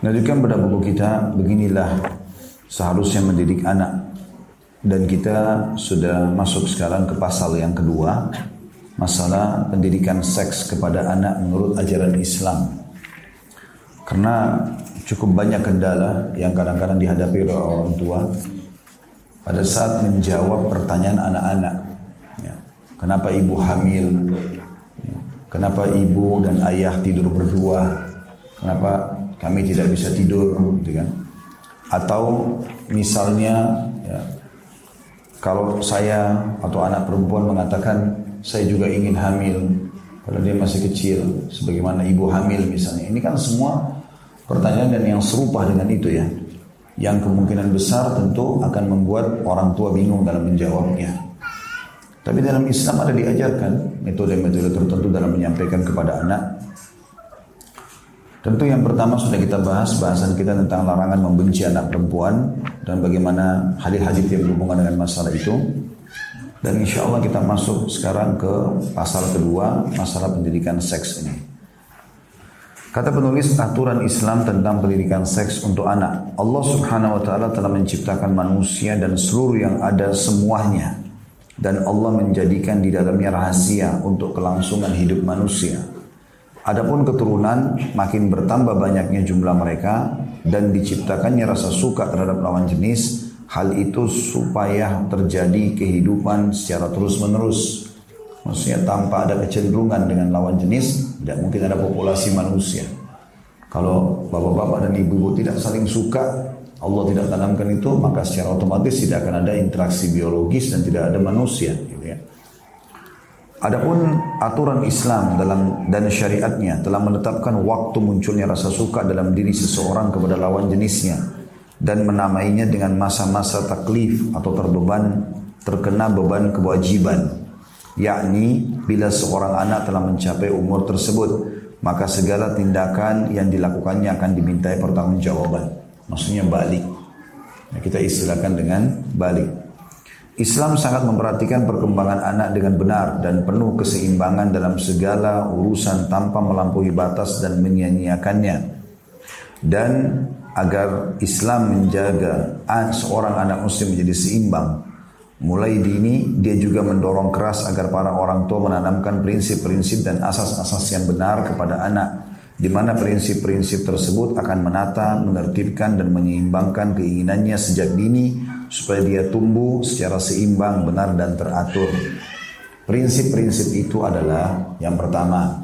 Melanjutkan pada buku kita, beginilah seharusnya mendidik anak. Dan kita sudah masuk sekarang ke pasal yang kedua, masalah pendidikan seks kepada anak menurut ajaran Islam. Karena cukup banyak kendala yang kadang-kadang dihadapi oleh orang tua pada saat menjawab pertanyaan anak-anak. Ya. Kenapa ibu hamil? Ya. Kenapa ibu dan ayah tidur berdua? Kenapa kami tidak bisa tidur gitu kan. Atau misalnya ya, kalau saya atau anak perempuan mengatakan saya juga ingin hamil kalau dia masih kecil sebagaimana ibu hamil misalnya. Ini kan semua pertanyaan dan yang serupa dengan itu ya. Yang kemungkinan besar tentu akan membuat orang tua bingung dalam menjawabnya. Tapi dalam Islam ada diajarkan metode-metode tertentu dalam menyampaikan kepada anak Tentu yang pertama sudah kita bahas bahasan kita tentang larangan membenci anak perempuan dan bagaimana hadis-hadis yang berhubungan dengan masalah itu. Dan insya Allah kita masuk sekarang ke pasal kedua, masalah pendidikan seks ini. Kata penulis aturan Islam tentang pendidikan seks untuk anak. Allah subhanahu wa ta'ala telah menciptakan manusia dan seluruh yang ada semuanya. Dan Allah menjadikan di dalamnya rahasia untuk kelangsungan hidup manusia Adapun keturunan makin bertambah banyaknya jumlah mereka dan diciptakannya rasa suka terhadap lawan jenis, hal itu supaya terjadi kehidupan secara terus-menerus. Maksudnya tanpa ada kecenderungan dengan lawan jenis, tidak mungkin ada populasi manusia. Kalau bapak-bapak dan ibu-ibu tidak saling suka, Allah tidak tanamkan itu, maka secara otomatis tidak akan ada interaksi biologis dan tidak ada manusia. Adapun aturan Islam dalam dan syariatnya telah menetapkan waktu munculnya rasa suka dalam diri seseorang kepada lawan jenisnya dan menamainya dengan masa-masa taklif atau terbeban terkena beban kewajiban. Yakni bila seorang anak telah mencapai umur tersebut maka segala tindakan yang dilakukannya akan dimintai pertanggungjawaban maksudnya balik. Nah, kita istilahkan dengan balik Islam sangat memperhatikan perkembangan anak dengan benar dan penuh keseimbangan dalam segala urusan tanpa melampaui batas dan menyia-nyiakannya. Dan agar Islam menjaga seorang anak muslim menjadi seimbang. Mulai dini dia juga mendorong keras agar para orang tua menanamkan prinsip-prinsip dan asas-asas yang benar kepada anak di mana prinsip-prinsip tersebut akan menata, menertibkan dan menyeimbangkan keinginannya sejak dini supaya dia tumbuh secara seimbang, benar dan teratur. Prinsip-prinsip itu adalah yang pertama,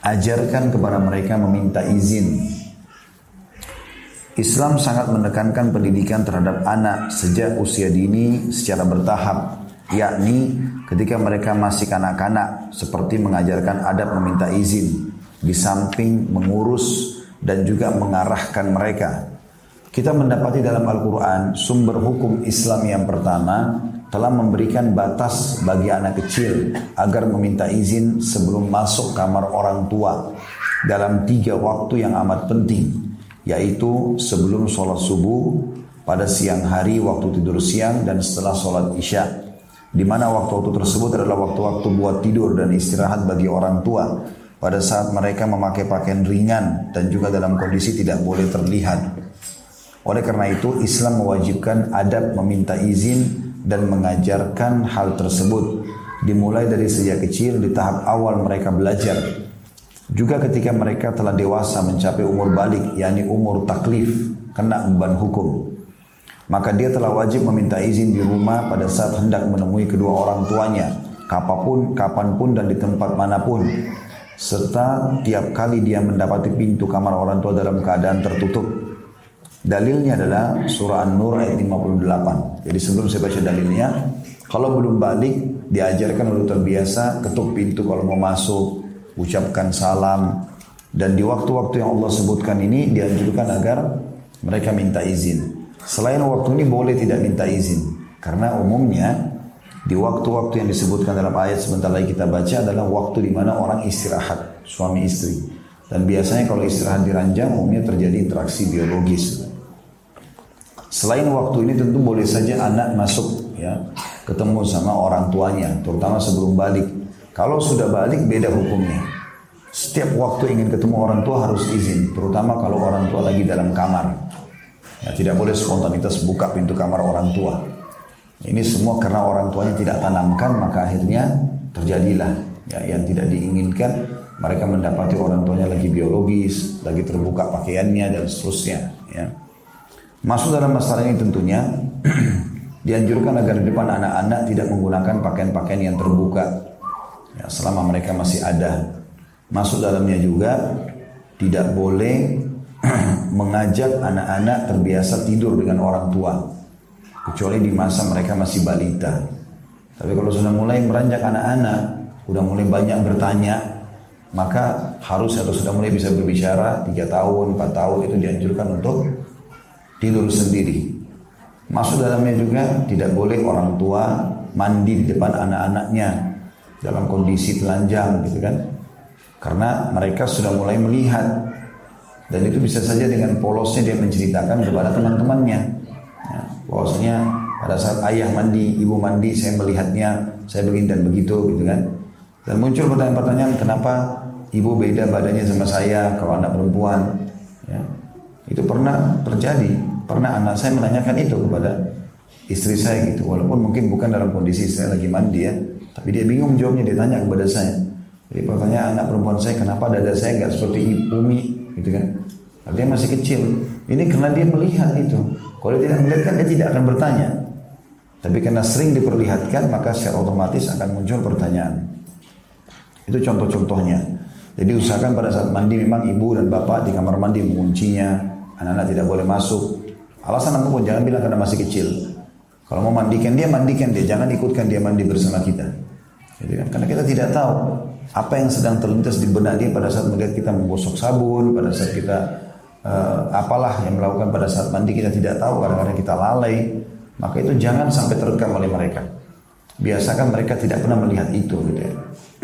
ajarkan kepada mereka meminta izin. Islam sangat menekankan pendidikan terhadap anak sejak usia dini secara bertahap, yakni ketika mereka masih kanak-kanak, seperti mengajarkan adab meminta izin, di samping mengurus dan juga mengarahkan mereka kita mendapati dalam Al-Quran sumber hukum Islam yang pertama telah memberikan batas bagi anak kecil agar meminta izin sebelum masuk kamar orang tua dalam tiga waktu yang amat penting yaitu sebelum sholat subuh pada siang hari waktu tidur siang dan setelah sholat isya di mana waktu-waktu tersebut adalah waktu-waktu buat tidur dan istirahat bagi orang tua pada saat mereka memakai pakaian ringan dan juga dalam kondisi tidak boleh terlihat oleh karena itu Islam mewajibkan adab meminta izin dan mengajarkan hal tersebut dimulai dari sejak kecil di tahap awal mereka belajar. Juga ketika mereka telah dewasa mencapai umur balik yakni umur taklif kena beban hukum. Maka dia telah wajib meminta izin di rumah pada saat hendak menemui kedua orang tuanya, kapan pun, kapan pun dan di tempat mana pun. Serta tiap kali dia mendapati pintu kamar orang tua dalam keadaan tertutup Dalilnya adalah surah An-Nur ayat 58. Jadi sebelum saya baca dalilnya, kalau belum balik, diajarkan untuk terbiasa ketuk pintu kalau mau masuk, ucapkan salam. Dan di waktu-waktu yang Allah sebutkan ini dianjurkan agar mereka minta izin. Selain waktu ini boleh tidak minta izin. Karena umumnya di waktu-waktu yang disebutkan dalam ayat sebentar lagi kita baca adalah waktu di mana orang istirahat, suami istri. Dan biasanya kalau istirahat di ranjang umumnya terjadi interaksi biologis. Selain waktu ini tentu boleh saja anak masuk ya ketemu sama orang tuanya, terutama sebelum balik. Kalau sudah balik beda hukumnya. setiap waktu ingin ketemu orang tua harus izin, terutama kalau orang tua lagi dalam kamar. Ya, tidak boleh spontanitas buka pintu kamar orang tua. Ini semua karena orang tuanya tidak tanamkan, maka akhirnya terjadilah ya, yang tidak diinginkan. Mereka mendapati orang tuanya lagi biologis, lagi terbuka pakaiannya dan seterusnya. Ya. Masuk dalam masalah ini tentunya dianjurkan agar di depan anak-anak tidak menggunakan pakaian-pakaian yang terbuka ya, selama mereka masih ada Masuk dalamnya juga tidak boleh mengajak anak-anak terbiasa tidur dengan orang tua. Kecuali di masa mereka masih balita. Tapi kalau sudah mulai meranjak anak-anak, sudah mulai banyak bertanya, maka harus atau sudah mulai bisa berbicara, tiga tahun, empat tahun itu dianjurkan untuk tidur sendiri. Masuk dalamnya juga tidak boleh orang tua mandi di depan anak-anaknya dalam kondisi telanjang gitu kan karena mereka sudah mulai melihat dan itu bisa saja dengan polosnya dia menceritakan kepada teman-temannya. Ya, bahwasanya pada saat ayah mandi, ibu mandi, saya melihatnya, saya begini dan begitu gitu kan. Dan muncul pertanyaan-pertanyaan kenapa ibu beda badannya sama saya kalau anak perempuan. Ya, itu pernah terjadi. Pernah anak saya menanyakan itu kepada istri saya gitu. Walaupun mungkin bukan dalam kondisi saya lagi mandi ya. Tapi dia bingung jawabnya, dia tanya kepada saya. Jadi pertanyaan anak perempuan saya kenapa dada saya nggak seperti Umi gitu kan? Dia masih kecil. Ini karena dia melihat itu. Kalau dia tidak melihat kan dia tidak akan bertanya. Tapi karena sering diperlihatkan maka secara otomatis akan muncul pertanyaan. Itu contoh-contohnya. Jadi usahakan pada saat mandi memang ibu dan bapak di kamar mandi menguncinya. Anak-anak tidak boleh masuk. Alasan apa pun jangan bilang karena masih kecil. Kalau mau mandikan dia, mandikan dia. Jangan ikutkan dia mandi bersama kita. Gitu kan? Karena kita tidak tahu apa yang sedang terlintas di benak dia pada saat melihat kita menggosok sabun, pada saat kita uh, apalah yang melakukan pada saat mandi kita tidak tahu, kadang-kadang kita lalai, maka itu jangan sampai terekam oleh mereka. Biasakan mereka tidak pernah melihat itu gitu ya.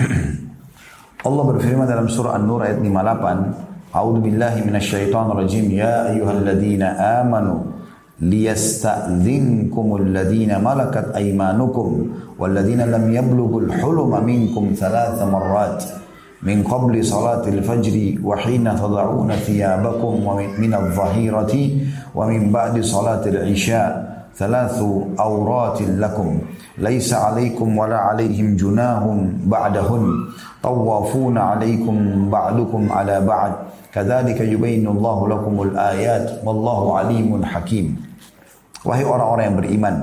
Allah berfirman dalam surah An-Nur ayat 58, A'udzu billahi minasyaitonir rajim, ya ayyuhalladzina amanu ليستأذنكم الذين ملكت أيمانكم والذين لم يبلغوا الحلم منكم ثلاث مرات من قبل صلاة الفجر وحين تضعون ثيابكم من الظهيرة ومن بعد صلاة العشاء ثلاث أورات لكم. ليس عليكم ولا عليهم جناه بعدهن. طوافون عليكم بعضكم على بعد. Kadzalika yubayyinullahu lakumul ayat wallahu alimun hakim. Wahai orang-orang yang beriman,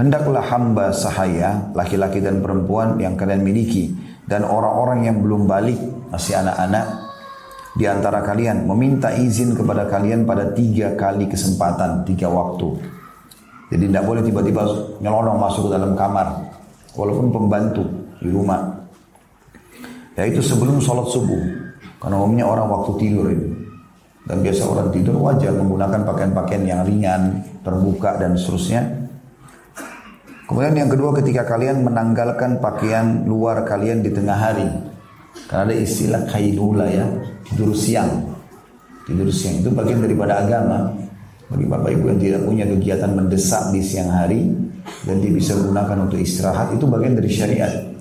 hendaklah hamba sahaya laki-laki dan perempuan yang kalian miliki dan orang-orang yang belum balik masih anak-anak di antara kalian meminta izin kepada kalian pada tiga kali kesempatan, tiga waktu. Jadi tidak boleh tiba-tiba nyelonong masuk ke dalam kamar, walaupun pembantu di rumah. Yaitu sebelum sholat subuh karena umumnya orang waktu tidur ini. Dan biasa orang tidur wajar menggunakan pakaian-pakaian yang ringan, terbuka dan seterusnya. Kemudian yang kedua ketika kalian menanggalkan pakaian luar kalian di tengah hari. Karena ada istilah kailula ya, tidur siang. Tidur siang itu bagian daripada agama. Bagi bapak ibu yang tidak punya kegiatan mendesak di siang hari dan dia bisa gunakan untuk istirahat itu bagian dari syariat.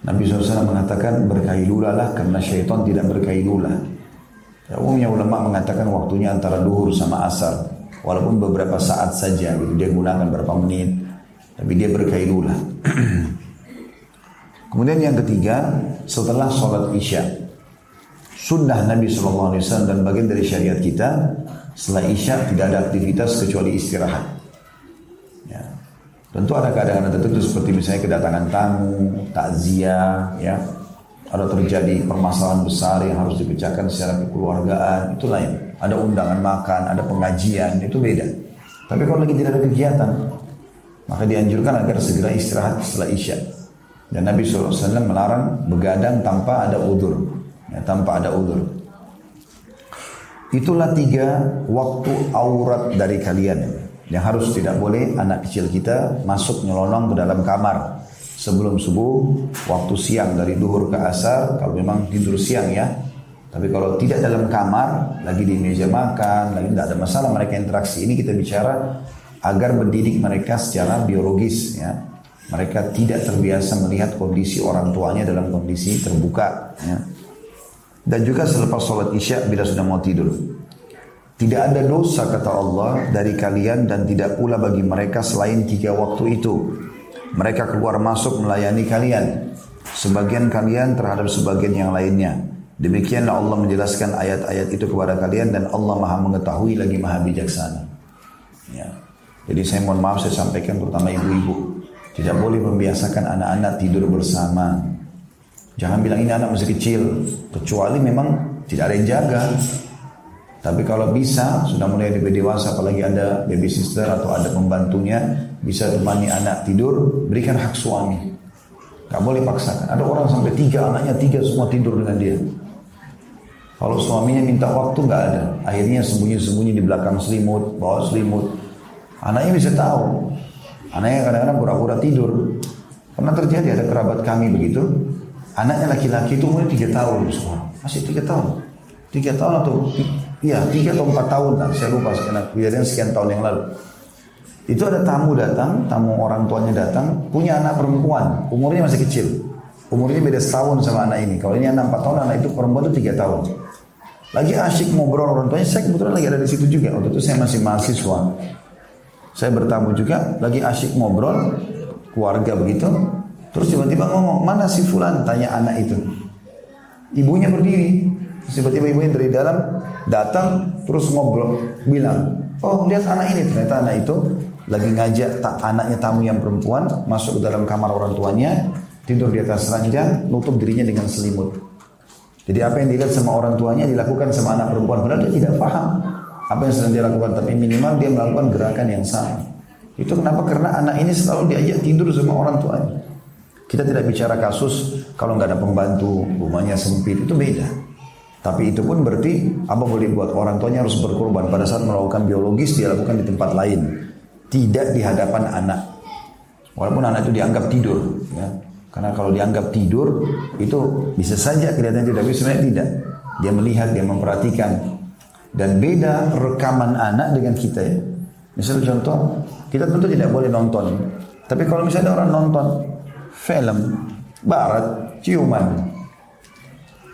Nabi SAW mengatakan berkailula lah karena syaitan tidak berkailula. Ya, umumnya ulama mengatakan waktunya antara duhur sama asar. Walaupun beberapa saat saja dia gunakan berapa menit. Tapi dia berkailulah. Kemudian yang ketiga, setelah sholat isya. Sunnah Nabi SAW dan bagian dari syariat kita, setelah isya tidak ada aktivitas kecuali istirahat. Tentu ada keadaan tertentu seperti misalnya kedatangan tamu, takziah, ya, ada terjadi permasalahan besar yang harus dipecahkan secara kekeluargaan, itu lain. Ada undangan makan, ada pengajian, itu beda. Tapi kalau lagi tidak ada kegiatan, maka dianjurkan agar segera istirahat setelah isya. Dan Nabi SAW melarang begadang tanpa ada udur. Ya, tanpa ada udur. Itulah tiga waktu aurat dari kalian. Yang harus tidak boleh anak kecil kita masuk nyelonong ke dalam kamar sebelum subuh, waktu siang dari duhur ke asar, kalau memang tidur siang ya. Tapi kalau tidak dalam kamar, lagi di meja makan, lagi tidak ada masalah mereka interaksi. Ini kita bicara agar mendidik mereka secara biologis ya. Mereka tidak terbiasa melihat kondisi orang tuanya dalam kondisi terbuka ya. dan juga selepas sholat isya bila sudah mau tidur. Tidak ada dosa kata Allah dari kalian dan tidak pula bagi mereka selain tiga waktu itu. Mereka keluar masuk melayani kalian. Sebagian kalian terhadap sebagian yang lainnya. Demikianlah Allah menjelaskan ayat-ayat itu kepada kalian dan Allah maha mengetahui lagi maha bijaksana. Ya. Jadi saya mohon maaf saya sampaikan terutama ibu-ibu. Tidak boleh membiasakan anak-anak tidur bersama. Jangan bilang ini anak masih kecil. Kecuali memang tidak ada yang jaga. Tapi kalau bisa, sudah mulai lebih dewasa, apalagi ada baby sister atau ada pembantunya, bisa temani anak tidur, berikan hak suami. Gak boleh paksakan. Ada orang sampai tiga, anaknya tiga semua tidur dengan dia. Kalau suaminya minta waktu nggak ada. Akhirnya sembunyi-sembunyi di belakang selimut, bawa selimut. Anaknya bisa tahu. Anaknya kadang-kadang pura-pura tidur. Pernah terjadi ada kerabat kami begitu. Anaknya laki-laki itu umurnya tiga tahun. Masih tiga tahun. Tiga tahun atau iya tiga atau empat tahun lah. Saya lupa karena kejadian sekian tahun yang lalu. Itu ada tamu datang, tamu orang tuanya datang, punya anak perempuan, umurnya masih kecil. Umurnya beda setahun sama anak ini. Kalau ini anak empat tahun, anak itu perempuan itu tiga tahun. Lagi asyik ngobrol orang tuanya, saya kebetulan lagi ada di situ juga. Waktu itu saya masih mahasiswa. Saya bertamu juga, lagi asyik ngobrol, keluarga begitu. Terus tiba-tiba ngomong, mana si Fulan? Tanya anak itu. Ibunya berdiri. Tiba-tiba ibunya dari dalam datang, terus ngobrol. Bilang, oh lihat anak ini. Ternyata anak itu lagi ngajak tak anaknya tamu yang perempuan masuk ke dalam kamar orang tuanya, tidur di atas ranjang, nutup dirinya dengan selimut. Jadi apa yang dilihat sama orang tuanya dilakukan sama anak perempuan, padahal dia tidak paham apa yang sedang dia lakukan tapi minimal dia melakukan gerakan yang sama itu kenapa karena anak ini selalu diajak tidur sama orang tuanya kita tidak bicara kasus kalau nggak ada pembantu rumahnya sempit itu beda tapi itu pun berarti apa boleh buat orang tuanya harus berkorban pada saat melakukan biologis dia lakukan di tempat lain tidak di hadapan anak walaupun anak itu dianggap tidur ya karena kalau dianggap tidur itu bisa saja kelihatan tidak tapi sebenarnya tidak dia melihat dia memperhatikan dan beda rekaman anak dengan kita ya. Misalnya contoh, kita tentu tidak boleh nonton. Tapi kalau misalnya orang nonton film barat, ciuman.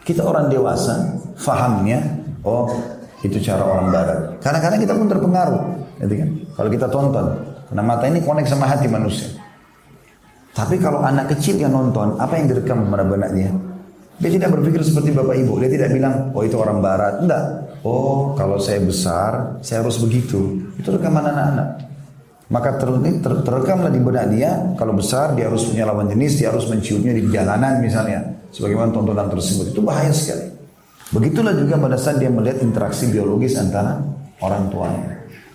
Kita orang dewasa, fahamnya, oh itu cara orang barat. Kadang-kadang kita pun terpengaruh, gitu kan? Kalau kita tonton, karena mata ini konek sama hati manusia. Tapi kalau anak kecil yang nonton, apa yang direkam pada benak dia? Dia tidak berpikir seperti bapak ibu. Dia tidak bilang, oh itu orang barat. Enggak. Oh kalau saya besar, saya harus begitu. Itu rekaman anak-anak. Maka ter, ter, terekamlah di benak dia, kalau besar dia harus punya lawan jenis, dia harus menciumnya di jalanan misalnya. Sebagaimana tontonan tersebut. Itu bahaya sekali. Begitulah juga pada saat dia melihat interaksi biologis antara orang tuanya.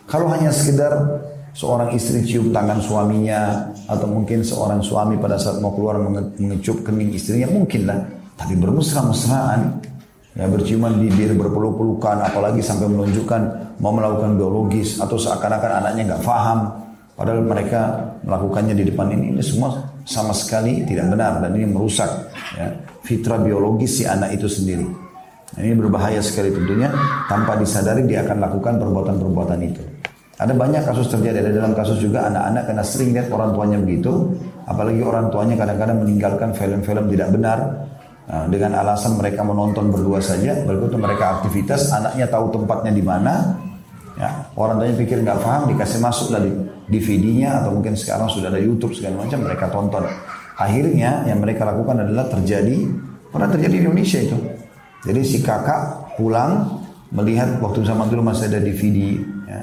Kalau hanya sekedar seorang istri cium tangan suaminya atau mungkin seorang suami pada saat mau keluar mengecup kening istrinya mungkinlah tapi bermesra-mesraan, ya berciuman bibir, berpeluk-pelukan, apalagi sampai menunjukkan mau melakukan biologis atau seakan-akan anaknya nggak paham, padahal mereka melakukannya di depan ini, ini semua sama sekali tidak benar dan ini merusak ya, fitrah biologis si anak itu sendiri. Ini berbahaya sekali tentunya tanpa disadari dia akan lakukan perbuatan-perbuatan itu. Ada banyak kasus terjadi, ada dalam kasus juga anak-anak karena sering lihat orang tuanya begitu, apalagi orang tuanya kadang-kadang meninggalkan film-film tidak benar, Nah, dengan alasan mereka menonton berdua saja, berikut mereka aktivitas, anaknya tahu tempatnya di mana. Ya, orang tanya pikir nggak paham, dikasih masuk dari DVD-nya atau mungkin sekarang sudah ada YouTube segala macam mereka tonton. Akhirnya yang mereka lakukan adalah terjadi pernah terjadi di Indonesia itu. Jadi si kakak pulang melihat waktu zaman dulu masih ada DVD ya,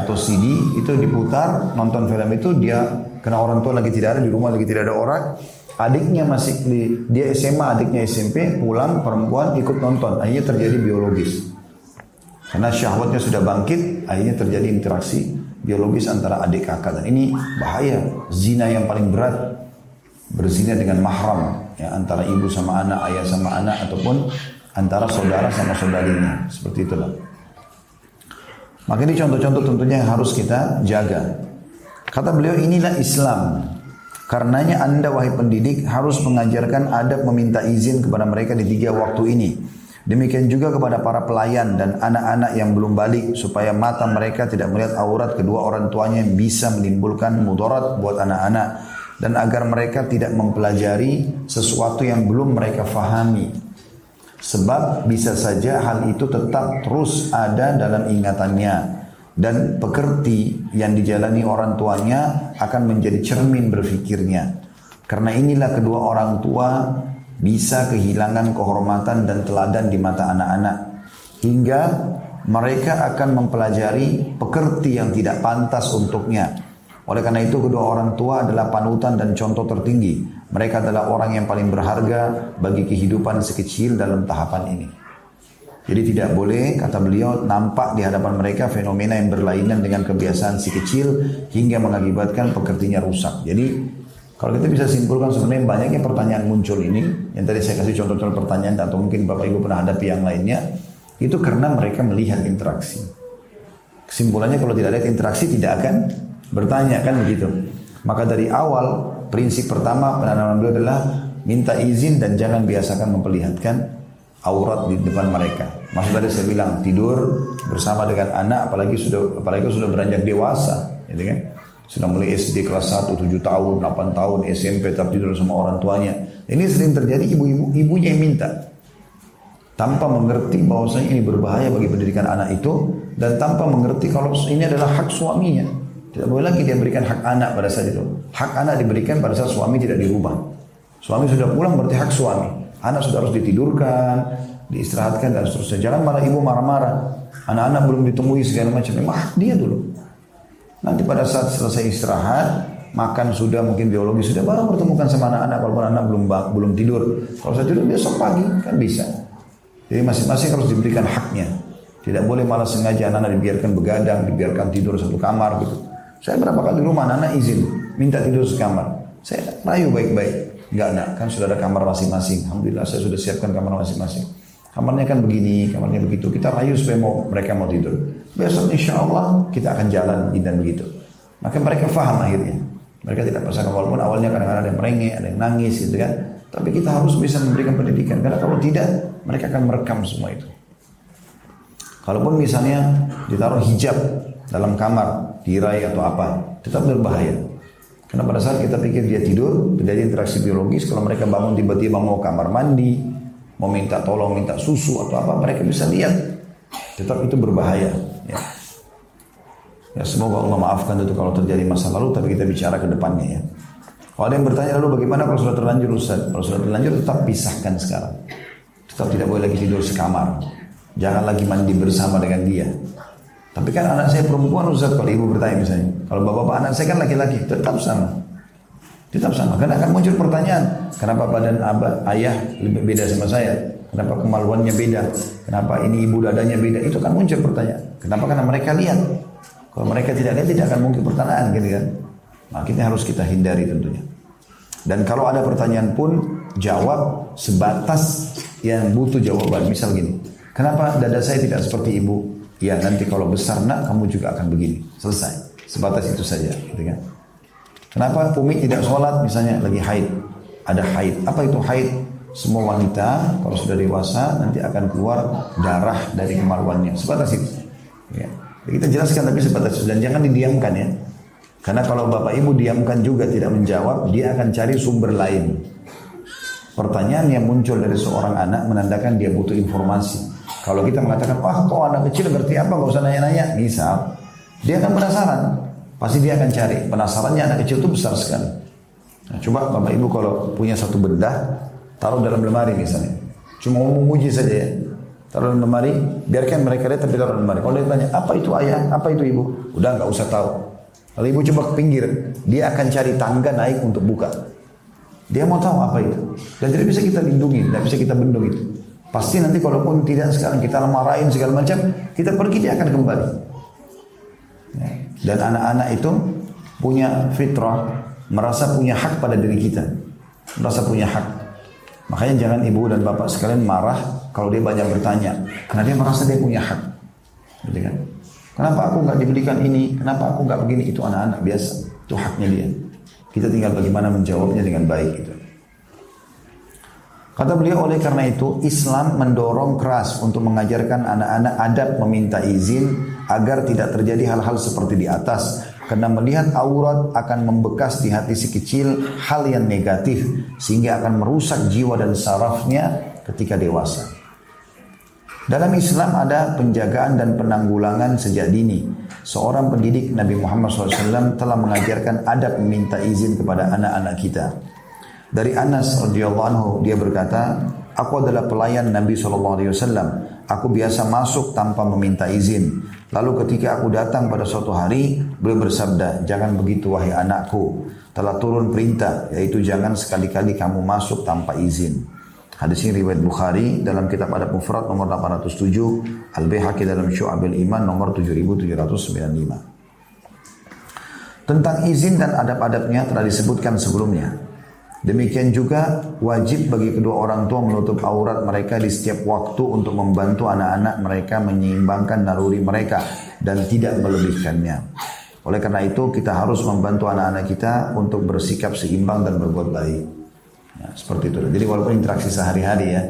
atau CD itu diputar nonton film itu dia kena orang tua lagi tidak ada di rumah lagi tidak ada orang. Adiknya masih di dia SMA adiknya SMP pulang perempuan ikut nonton. Akhirnya terjadi biologis. Karena syahwatnya sudah bangkit akhirnya terjadi interaksi biologis antara adik kakak. Dan ini bahaya zina yang paling berat berzina dengan mahram ya antara ibu sama anak ayah sama anak ataupun antara saudara sama saudarinya. Seperti itulah. Maka ini contoh-contoh tentunya yang harus kita jaga. Kata beliau inilah Islam. Karenanya anda wahai pendidik harus mengajarkan adab meminta izin kepada mereka di tiga waktu ini. Demikian juga kepada para pelayan dan anak-anak yang belum balik supaya mata mereka tidak melihat aurat kedua orang tuanya yang bisa menimbulkan mudarat buat anak-anak dan agar mereka tidak mempelajari sesuatu yang belum mereka fahami. Sebab bisa saja hal itu tetap terus ada dalam ingatannya dan pekerti yang dijalani orang tuanya akan menjadi cermin berfikirnya. Karena inilah kedua orang tua bisa kehilangan kehormatan dan teladan di mata anak-anak hingga mereka akan mempelajari pekerti yang tidak pantas untuknya. Oleh karena itu kedua orang tua adalah panutan dan contoh tertinggi mereka adalah orang yang paling berharga bagi kehidupan sekecil dalam tahapan ini. Jadi tidak boleh, kata beliau, nampak di hadapan mereka fenomena yang berlainan dengan kebiasaan si kecil hingga mengakibatkan pekertinya rusak. Jadi kalau kita bisa simpulkan sebenarnya banyaknya pertanyaan muncul ini, yang tadi saya kasih contoh-contoh pertanyaan atau mungkin Bapak Ibu pernah hadapi yang lainnya, itu karena mereka melihat interaksi. Kesimpulannya kalau tidak ada interaksi tidak akan bertanya kan begitu. Maka dari awal prinsip pertama penanaman beliau adalah minta izin dan jangan biasakan memperlihatkan aurat di depan mereka. Maksud tadi saya bilang tidur bersama dengan anak apalagi sudah apalagi sudah beranjak dewasa, gitu kan? Sudah mulai SD kelas 1, 7 tahun, 8 tahun, SMP tetap tidur sama orang tuanya. Ini sering terjadi ibu-ibu ibunya yang minta. Tanpa mengerti bahwasanya ini berbahaya bagi pendidikan anak itu dan tanpa mengerti kalau ini adalah hak suaminya. Tidak boleh lagi dia berikan hak anak pada saat itu. Hak anak diberikan pada saat suami tidak dirubah. Suami sudah pulang berarti hak suami. Anak sudah harus ditidurkan, diistirahatkan dan seterusnya. Jangan malah ibu marah-marah. Anak-anak belum ditemui segala macam. Hak dia dulu. Nanti pada saat selesai istirahat, makan sudah mungkin biologi sudah baru bertemukan sama anak-anak walaupun anak belum belum tidur. Kalau saya tidur besok pagi kan bisa. Jadi masing-masing harus diberikan haknya. Tidak boleh malah sengaja anak-anak dibiarkan begadang, dibiarkan tidur satu kamar gitu. Saya berapa kali di rumah anak, izin minta tidur sekamar. Saya rayu baik-baik. Enggak nak, kan sudah ada kamar masing-masing. Alhamdulillah saya sudah siapkan kamar masing-masing. Kamarnya kan begini, kamarnya begitu. Kita rayu supaya mau mereka mau tidur. Besok insya Allah kita akan jalan dan begitu. Maka mereka faham akhirnya. Mereka tidak pasang walaupun awalnya kadang-kadang ada yang merengek, ada yang nangis gitu kan. Tapi kita harus bisa memberikan pendidikan. Karena kalau tidak, mereka akan merekam semua itu. Kalaupun misalnya ditaruh hijab dalam kamar, tirai atau apa, tetap berbahaya. Karena pada saat kita pikir dia tidur, terjadi interaksi biologis, kalau mereka bangun tiba-tiba mau kamar mandi, mau minta tolong, minta susu atau apa, mereka bisa lihat. Tetap itu berbahaya. Ya. Ya semoga Allah maafkan itu kalau terjadi masa lalu, tapi kita bicara ke depannya ya. Kalau ada yang bertanya lalu bagaimana kalau sudah terlanjur Ustaz? Kalau sudah terlanjur tetap pisahkan sekarang. Tetap tidak boleh lagi tidur sekamar. Jangan lagi mandi bersama dengan dia. Tapi kan anak saya perempuan Ustaz kalau ibu bertanya misalnya. Kalau bapak-bapak anak saya kan laki-laki tetap sama. Tetap sama. Karena akan muncul pertanyaan. Kenapa badan abah, ayah lebih beda sama saya? Kenapa kemaluannya beda? Kenapa ini ibu dadanya beda? Itu kan muncul pertanyaan. Kenapa? Karena mereka lihat. Kalau mereka tidak lihat tidak akan mungkin pertanyaan gitu kan. Makanya harus kita hindari tentunya. Dan kalau ada pertanyaan pun jawab sebatas yang butuh jawaban. Misal gini, kenapa dada saya tidak seperti ibu? Ya nanti kalau besar nak kamu juga akan begini. Selesai. Sebatas itu saja. Gitu kan? Kenapa Umi tidak sholat misalnya lagi haid? Ada haid. Apa itu haid? Semua wanita kalau sudah dewasa nanti akan keluar darah dari kemaluannya. Sebatas itu. Ya. Kita jelaskan tapi sebatas itu. Dan jangan didiamkan ya. Karena kalau bapak ibu diamkan juga tidak menjawab, dia akan cari sumber lain. Pertanyaan yang muncul dari seorang anak menandakan dia butuh informasi. Kalau kita mengatakan, wah kok anak kecil ngerti apa, gak usah nanya-nanya. Misal, dia akan penasaran. Pasti dia akan cari. Penasarannya anak kecil itu besar sekali. Nah, coba Bapak Ibu kalau punya satu benda, taruh dalam lemari misalnya. Cuma mau menguji saja ya. Taruh dalam lemari, biarkan mereka lihat tapi dalam lemari. Kalau dia tanya, apa itu ayah, apa itu ibu? Udah nggak usah tahu. Kalau ibu coba ke pinggir, dia akan cari tangga naik untuk buka. Dia mau tahu apa itu. Dan tidak bisa kita lindungi, tidak bisa kita bendung itu. Pasti nanti kalaupun tidak sekarang kita marahin segala macam, kita pergi dia akan kembali. Ya. Dan anak-anak itu punya fitrah, merasa punya hak pada diri kita. Merasa punya hak. Makanya jangan ibu dan bapak sekalian marah kalau dia banyak bertanya. Karena dia merasa dia punya hak. Gitu kan? Kenapa aku nggak diberikan ini? Kenapa aku nggak begini? Itu anak-anak biasa. Itu haknya dia. Kita tinggal bagaimana menjawabnya dengan baik. Gitu. Kata beliau oleh karena itu Islam mendorong keras untuk mengajarkan anak-anak adab meminta izin agar tidak terjadi hal-hal seperti di atas. Karena melihat aurat akan membekas di hati si kecil hal yang negatif sehingga akan merusak jiwa dan sarafnya ketika dewasa. Dalam Islam ada penjagaan dan penanggulangan sejak dini. Seorang pendidik Nabi Muhammad SAW telah mengajarkan adab meminta izin kepada anak-anak kita. Dari Anas radhiyallahu anhu dia berkata, aku adalah pelayan Nabi SAW. Aku biasa masuk tanpa meminta izin. Lalu ketika aku datang pada suatu hari, beliau bersabda, jangan begitu wahai anakku. Telah turun perintah, yaitu jangan sekali-kali kamu masuk tanpa izin. Hadis ini riwayat Bukhari dalam kitab Adab Mufrad nomor 807, Al-Baihaqi dalam Syu'abil Iman nomor 7795. Tentang izin dan adab-adabnya telah disebutkan sebelumnya. Demikian juga wajib bagi kedua orang tua menutup aurat mereka di setiap waktu untuk membantu anak-anak mereka menyeimbangkan naluri mereka dan tidak melebihkannya. Oleh karena itu kita harus membantu anak-anak kita untuk bersikap seimbang dan berbuat baik. Ya, seperti itu. Jadi walaupun interaksi sehari-hari ya,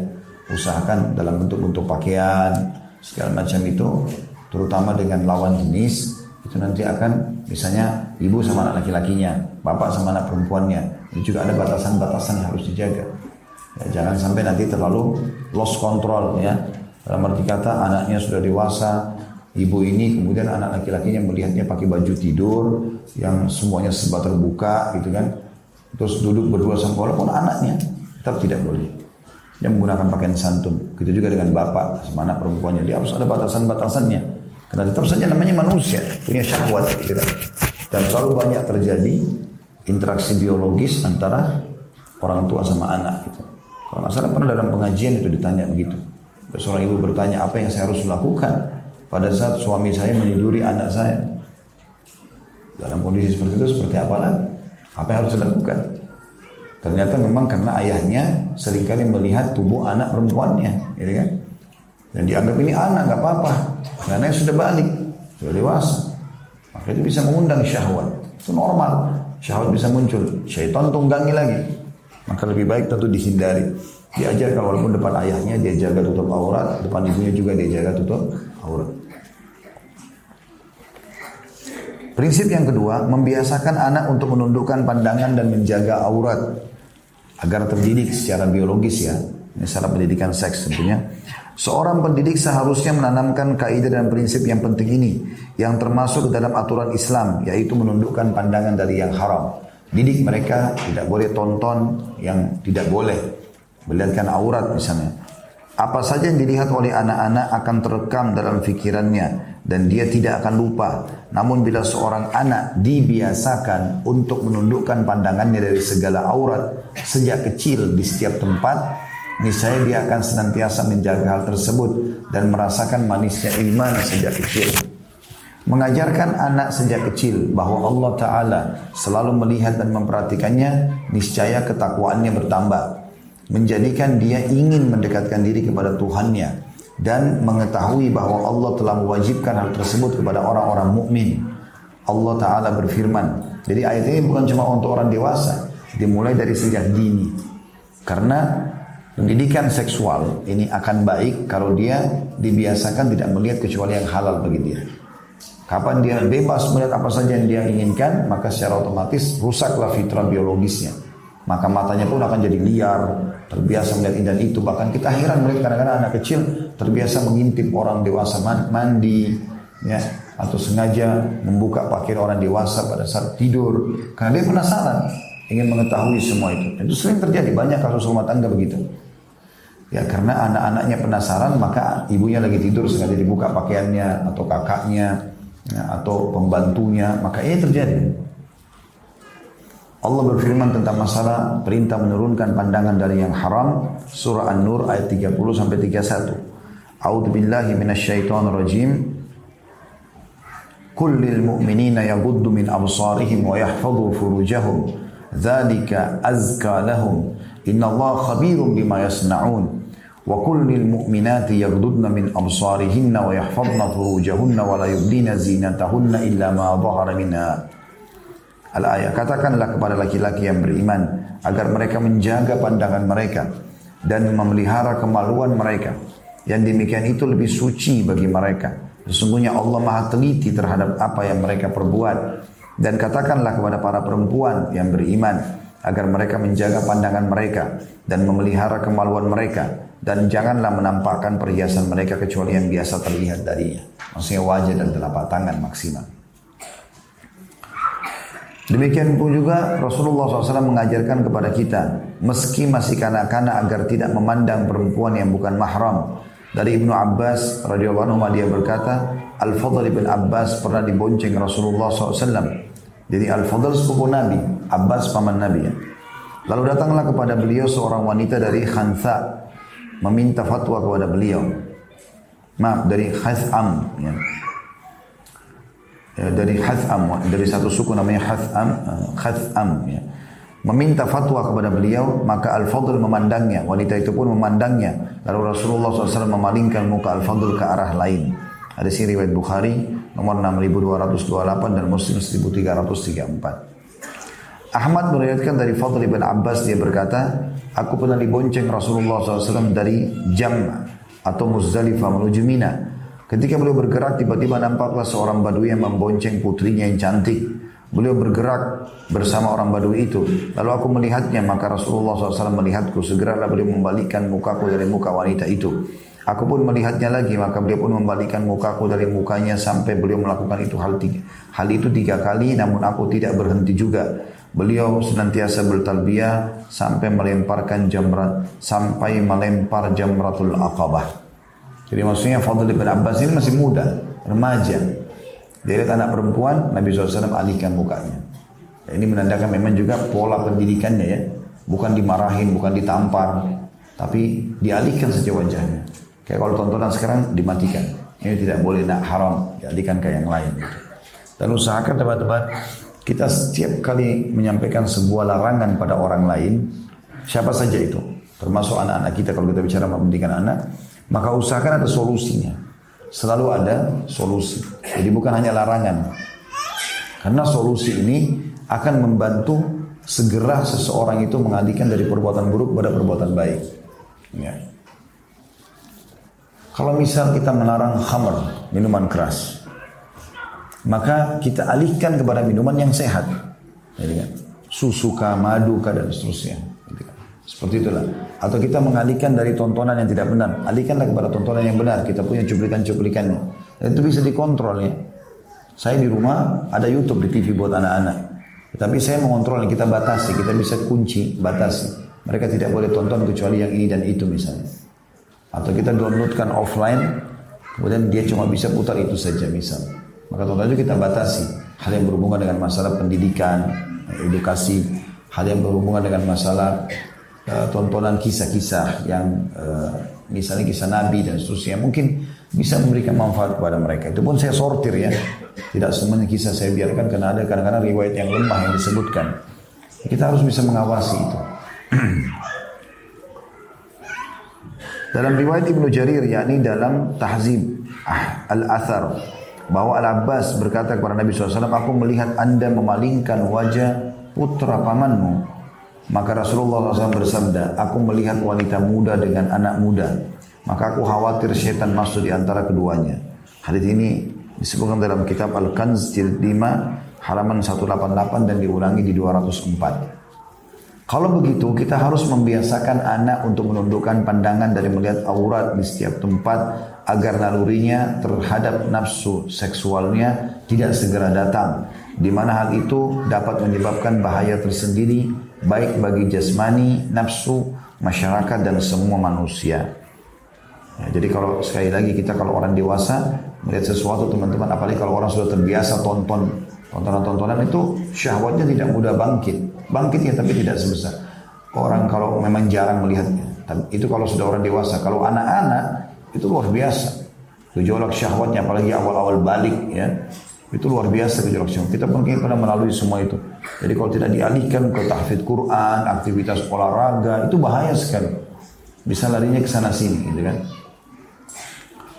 usahakan dalam bentuk-bentuk pakaian segala macam itu, terutama dengan lawan jenis itu nanti akan misalnya ibu sama anak laki-lakinya, bapak sama anak perempuannya. Ini juga ada batasan-batasan yang harus dijaga. Ya, jangan sampai nanti terlalu lost control ya. Dalam arti kata anaknya sudah dewasa, ibu ini kemudian anak laki-lakinya melihatnya pakai baju tidur yang semuanya serba terbuka gitu kan. Terus duduk berdua sama walaupun anaknya tetap tidak boleh. Dia menggunakan pakaian santun. Gitu juga dengan bapak. Sama anak perempuannya. Dia harus ada batasan-batasannya. Karena tetap saja namanya manusia. Punya syahwat gitu dan selalu banyak terjadi interaksi biologis antara orang tua sama anak gitu. kalau nggak salah pernah dalam pengajian itu ditanya begitu seorang ibu bertanya apa yang saya harus lakukan pada saat suami saya meniduri anak saya dalam kondisi seperti itu seperti apa lagi apa yang harus dilakukan? Ternyata memang karena ayahnya sering kali melihat tubuh anak perempuannya, gitu kan? Dan dianggap ini anak nggak apa-apa, karena sudah balik, sudah dewasa. Maka itu bisa mengundang syahwat. Itu normal. Syahwat bisa muncul. Syaitan tunggangi lagi. Maka lebih baik tentu dihindari. Diajar kalau walaupun depan ayahnya dia jaga tutup aurat, depan ibunya juga dia jaga tutup aurat. Prinsip yang kedua, membiasakan anak untuk menundukkan pandangan dan menjaga aurat agar terdidik secara biologis ya. Ini salah pendidikan seks tentunya. Seorang pendidik seharusnya menanamkan kaidah dan prinsip yang penting ini yang termasuk dalam aturan Islam yaitu menundukkan pandangan dari yang haram. Didik mereka tidak boleh tonton yang tidak boleh. Melihatkan aurat misalnya. Apa saja yang dilihat oleh anak-anak akan terekam dalam fikirannya dan dia tidak akan lupa. Namun bila seorang anak dibiasakan untuk menundukkan pandangannya dari segala aurat sejak kecil di setiap tempat, niscaya dia akan senantiasa menjaga hal tersebut dan merasakan manisnya iman sejak kecil. Mengajarkan anak sejak kecil bahwa Allah Ta'ala selalu melihat dan memperhatikannya, niscaya ketakwaannya bertambah. Menjadikan dia ingin mendekatkan diri kepada Tuhannya dan mengetahui bahwa Allah telah mewajibkan hal tersebut kepada orang-orang mukmin. Allah Taala berfirman. Jadi ayat ini bukan cuma untuk orang dewasa, dimulai dari sejak dini. Karena pendidikan seksual ini akan baik kalau dia dibiasakan tidak melihat kecuali yang halal bagi dia. Kapan dia bebas melihat apa saja yang dia inginkan, maka secara otomatis rusaklah fitrah biologisnya. Maka matanya pun akan jadi liar, terbiasa melihat ini dan itu. Bahkan kita heran melihat kadang-kadang anak kecil terbiasa mengintip orang dewasa mandi, ya, atau sengaja membuka pakaian orang dewasa pada saat tidur. Karena dia penasaran, ingin mengetahui semua itu. Itu sering terjadi, banyak kasus rumah tangga begitu. Ya karena anak-anaknya penasaran maka ibunya lagi tidur sengaja dibuka pakaiannya atau kakaknya ya, atau pembantunya maka ini terjadi. Allah berfirman tentang masalah perintah menurunkan pandangan dari yang haram surah An-Nur ayat 30 sampai 31. A'udzu billahi minasyaitonir rajim. Kullil mu'minina yaghuddu min absarihim wa yahfazu furujahum. Dzalika azka lahum. Innallaha khabirum bima yasna'un. Yaghdudna min absarihinna wa yahfazna furujahunna wa la yubdina zinatahunna illa ma dhahara minha. Al-ayat, katakanlah kepada laki-laki yang beriman agar mereka menjaga pandangan mereka dan memelihara kemaluan mereka. Yang demikian itu lebih suci bagi mereka. Sesungguhnya Allah maha teliti terhadap apa yang mereka perbuat. Dan katakanlah kepada para perempuan yang beriman agar mereka menjaga pandangan mereka dan memelihara kemaluan mereka dan janganlah menampakkan perhiasan mereka kecuali yang biasa terlihat darinya. Maksudnya wajah dan telapak tangan maksimal. Demikian pun juga Rasulullah SAW mengajarkan kepada kita, meski masih kanak-kanak agar tidak memandang perempuan yang bukan mahram. Dari Ibnu Abbas radhiyallahu anhu dia berkata, Al-Fadl ibn Abbas pernah dibonceng Rasulullah SAW. Jadi Al-Fadl sepupu Nabi, Abbas paman Nabi ya. Lalu datanglah kepada beliau seorang wanita dari Khansa meminta fatwa kepada beliau. Maaf dari Khatham ya. Ya, dari Hatham dari satu suku namanya Hatham uh, Hatham ya. Meminta fatwa kepada beliau maka Al-Fadl memandangnya. Wanita itu pun memandangnya. Lalu Rasulullah SAW memalingkan muka Al-Fadl ke arah lain. Ada sini riwayat Bukhari nomor 6228 dan Muslim 1334 Ahmad meriwayatkan dari Fadl bin Abbas dia berkata aku pernah dibonceng Rasulullah SAW dari Jam atau Muzdalifah menuju Mina Ketika beliau bergerak, tiba-tiba nampaklah seorang badui yang membonceng putrinya yang cantik. Beliau bergerak bersama orang badui itu. Lalu aku melihatnya, maka Rasulullah SAW melihatku. Segeralah beliau membalikkan mukaku dari muka wanita itu. Aku pun melihatnya lagi, maka beliau pun membalikkan mukaku dari mukanya sampai beliau melakukan itu hal tiga. Hal itu tiga kali, namun aku tidak berhenti juga. Beliau senantiasa bertalbiyah sampai melemparkan jamrat, sampai melempar jamratul aqabah. Jadi maksudnya Fadl bin Abbas ini masih muda, remaja. Dia lihat anak perempuan, Nabi SAW alihkan mukanya. Ini menandakan memang juga pola pendidikannya ya. Bukan dimarahin, bukan ditampar. Tapi dialihkan saja wajahnya. Kayak kalau tontonan sekarang dimatikan. Ini tidak boleh, nak haram. Dialihkan ke yang lain. Gitu. Dan usahakan teman-teman, kita setiap kali menyampaikan sebuah larangan pada orang lain, siapa saja itu, termasuk anak-anak kita kalau kita bicara pendidikan anak, maka usahakan ada solusinya. Selalu ada solusi. Jadi bukan hanya larangan. Karena solusi ini akan membantu segera seseorang itu mengalihkan dari perbuatan buruk pada perbuatan baik. Ya. Kalau misal kita melarang khamr, minuman keras, maka kita alihkan kepada minuman yang sehat. Jadi kan, susu kah, madu kah, dan seterusnya. Seperti itulah. Atau kita mengalihkan dari tontonan yang tidak benar. Alihkanlah kepada tontonan yang benar. Kita punya cuplikan-cuplikannya. Dan itu bisa dikontrol ya. Saya di rumah ada YouTube di TV buat anak-anak. Tapi saya mengontrol, kita batasi, kita bisa kunci, batasi. Mereka tidak boleh tonton kecuali yang ini dan itu misalnya. Atau kita downloadkan offline, kemudian dia cuma bisa putar itu saja misalnya. Maka tonton itu kita batasi. Hal yang berhubungan dengan masalah pendidikan, edukasi, hal yang berhubungan dengan masalah uh, tontonan kisah-kisah yang uh, misalnya kisah Nabi dan seterusnya mungkin bisa memberikan manfaat kepada mereka. Itu pun saya sortir ya. Tidak semuanya kisah saya biarkan karena ada kadang-kadang riwayat yang lemah yang disebutkan. Kita harus bisa mengawasi itu. dalam riwayat Ibnu Jarir yakni dalam Tahzib ah, Al-Athar bahwa Al-Abbas berkata kepada Nabi SAW, aku melihat anda memalingkan wajah putra pamanmu maka Rasulullah SAW bersabda, aku melihat wanita muda dengan anak muda. Maka aku khawatir syaitan masuk di antara keduanya. Hadis ini disebutkan dalam kitab Al-Kanz jilid 5 halaman 188 dan diulangi di 204. Kalau begitu kita harus membiasakan anak untuk menundukkan pandangan dari melihat aurat di setiap tempat agar nalurinya terhadap nafsu seksualnya tidak segera datang. Di mana hal itu dapat menyebabkan bahaya tersendiri baik bagi jasmani, nafsu, masyarakat dan semua manusia. Ya, jadi kalau sekali lagi kita kalau orang dewasa melihat sesuatu teman-teman, apalagi kalau orang sudah terbiasa tonton tontonan-tontonan itu syahwatnya tidak mudah bangkit, bangkit ya tapi tidak sebesar orang kalau memang jarang melihatnya. Itu kalau sudah orang dewasa, kalau anak-anak itu luar biasa. Gejolak syahwatnya apalagi awal-awal balik ya. Itu luar biasa gejolak syahwat. Kita mungkin pernah melalui semua itu. Jadi kalau tidak dialihkan ke tahfidz Quran, aktivitas olahraga, itu bahaya sekali. Bisa larinya ke sana sini gitu kan.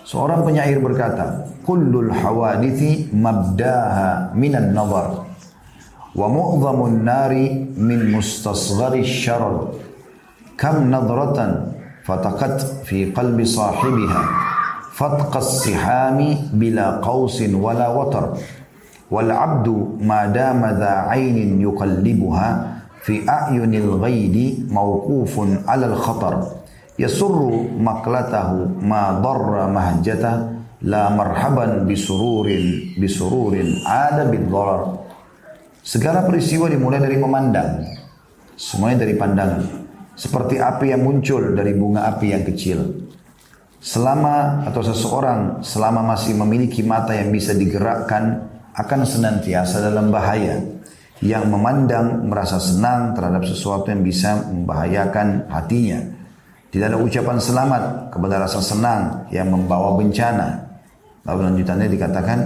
Seorang penyair berkata, "Kullul hawadithi mabdaha minan nazar wa mu'zamun nari min mustasghari syarar kam nadratan bidharar segala peristiwa dimulai dari memandang. Semuanya dari pandangan seperti api yang muncul dari bunga api yang kecil. Selama atau seseorang selama masih memiliki mata yang bisa digerakkan akan senantiasa dalam bahaya. Yang memandang merasa senang terhadap sesuatu yang bisa membahayakan hatinya. Tidak ada ucapan selamat kepada rasa senang yang membawa bencana. Lalu lanjutannya dikatakan,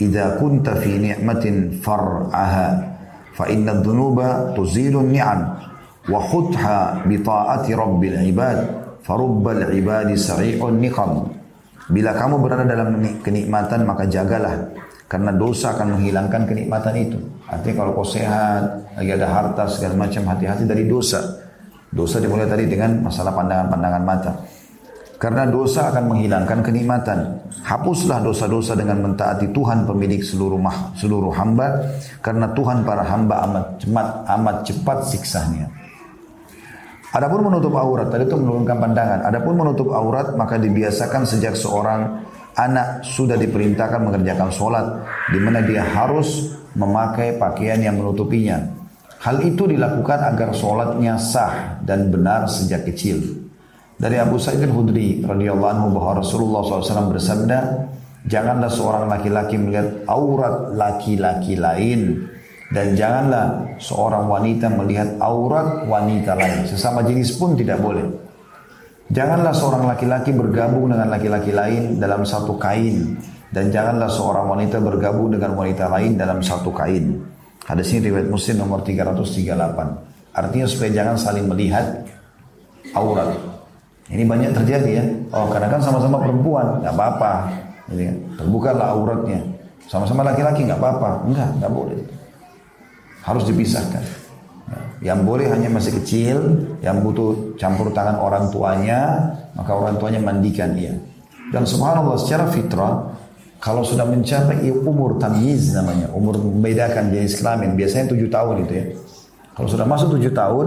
"Idza kunta fi ni'matin far'aha fa inna dhunuba tuzilu ni'am wa khutha bi ta'ati rabbil ibad farubbal ibadi sari'un niqam." Bila kamu berada dalam kenikmatan maka jagalah karena dosa akan menghilangkan kenikmatan itu. Artinya kalau kau sehat, lagi ada harta segala macam hati-hati dari dosa. Dosa dimulai tadi dengan masalah pandangan-pandangan mata. Karena dosa akan menghilangkan kenikmatan. Hapuslah dosa-dosa dengan mentaati Tuhan pemilik seluruh mah, seluruh hamba. Karena Tuhan para hamba amat cepat, amat cepat siksanya. Adapun menutup aurat, tadi itu menurunkan pandangan. Adapun menutup aurat, maka dibiasakan sejak seorang anak sudah diperintahkan mengerjakan sholat, di mana dia harus memakai pakaian yang menutupinya. Hal itu dilakukan agar sholatnya sah dan benar sejak kecil. Dari Abu Sa'id al-Hudri radhiyallahu anhu bahwa Rasulullah SAW bersabda, janganlah seorang laki-laki melihat aurat laki-laki lain dan janganlah seorang wanita melihat aurat wanita lain. Sesama jenis pun tidak boleh. Janganlah seorang laki-laki bergabung dengan laki-laki lain dalam satu kain dan janganlah seorang wanita bergabung dengan wanita lain dalam satu kain. Hadis ini riwayat Muslim nomor 338. Artinya supaya jangan saling melihat aurat. Ini banyak terjadi ya. Oh karena kan sama-sama perempuan, nggak apa-apa. Kan. terbukalah auratnya. Sama-sama laki-laki nggak apa-apa. Enggak, nggak boleh. Harus dipisahkan. Ya, yang boleh hanya masih kecil, yang butuh campur tangan orang tuanya, maka orang tuanya mandikan dia. Dan subhanallah secara fitrah kalau sudah mencapai umur tamyiz namanya, umur membedakan jenis kelamin, biasanya tujuh tahun itu ya. Kalau sudah masuk tujuh tahun,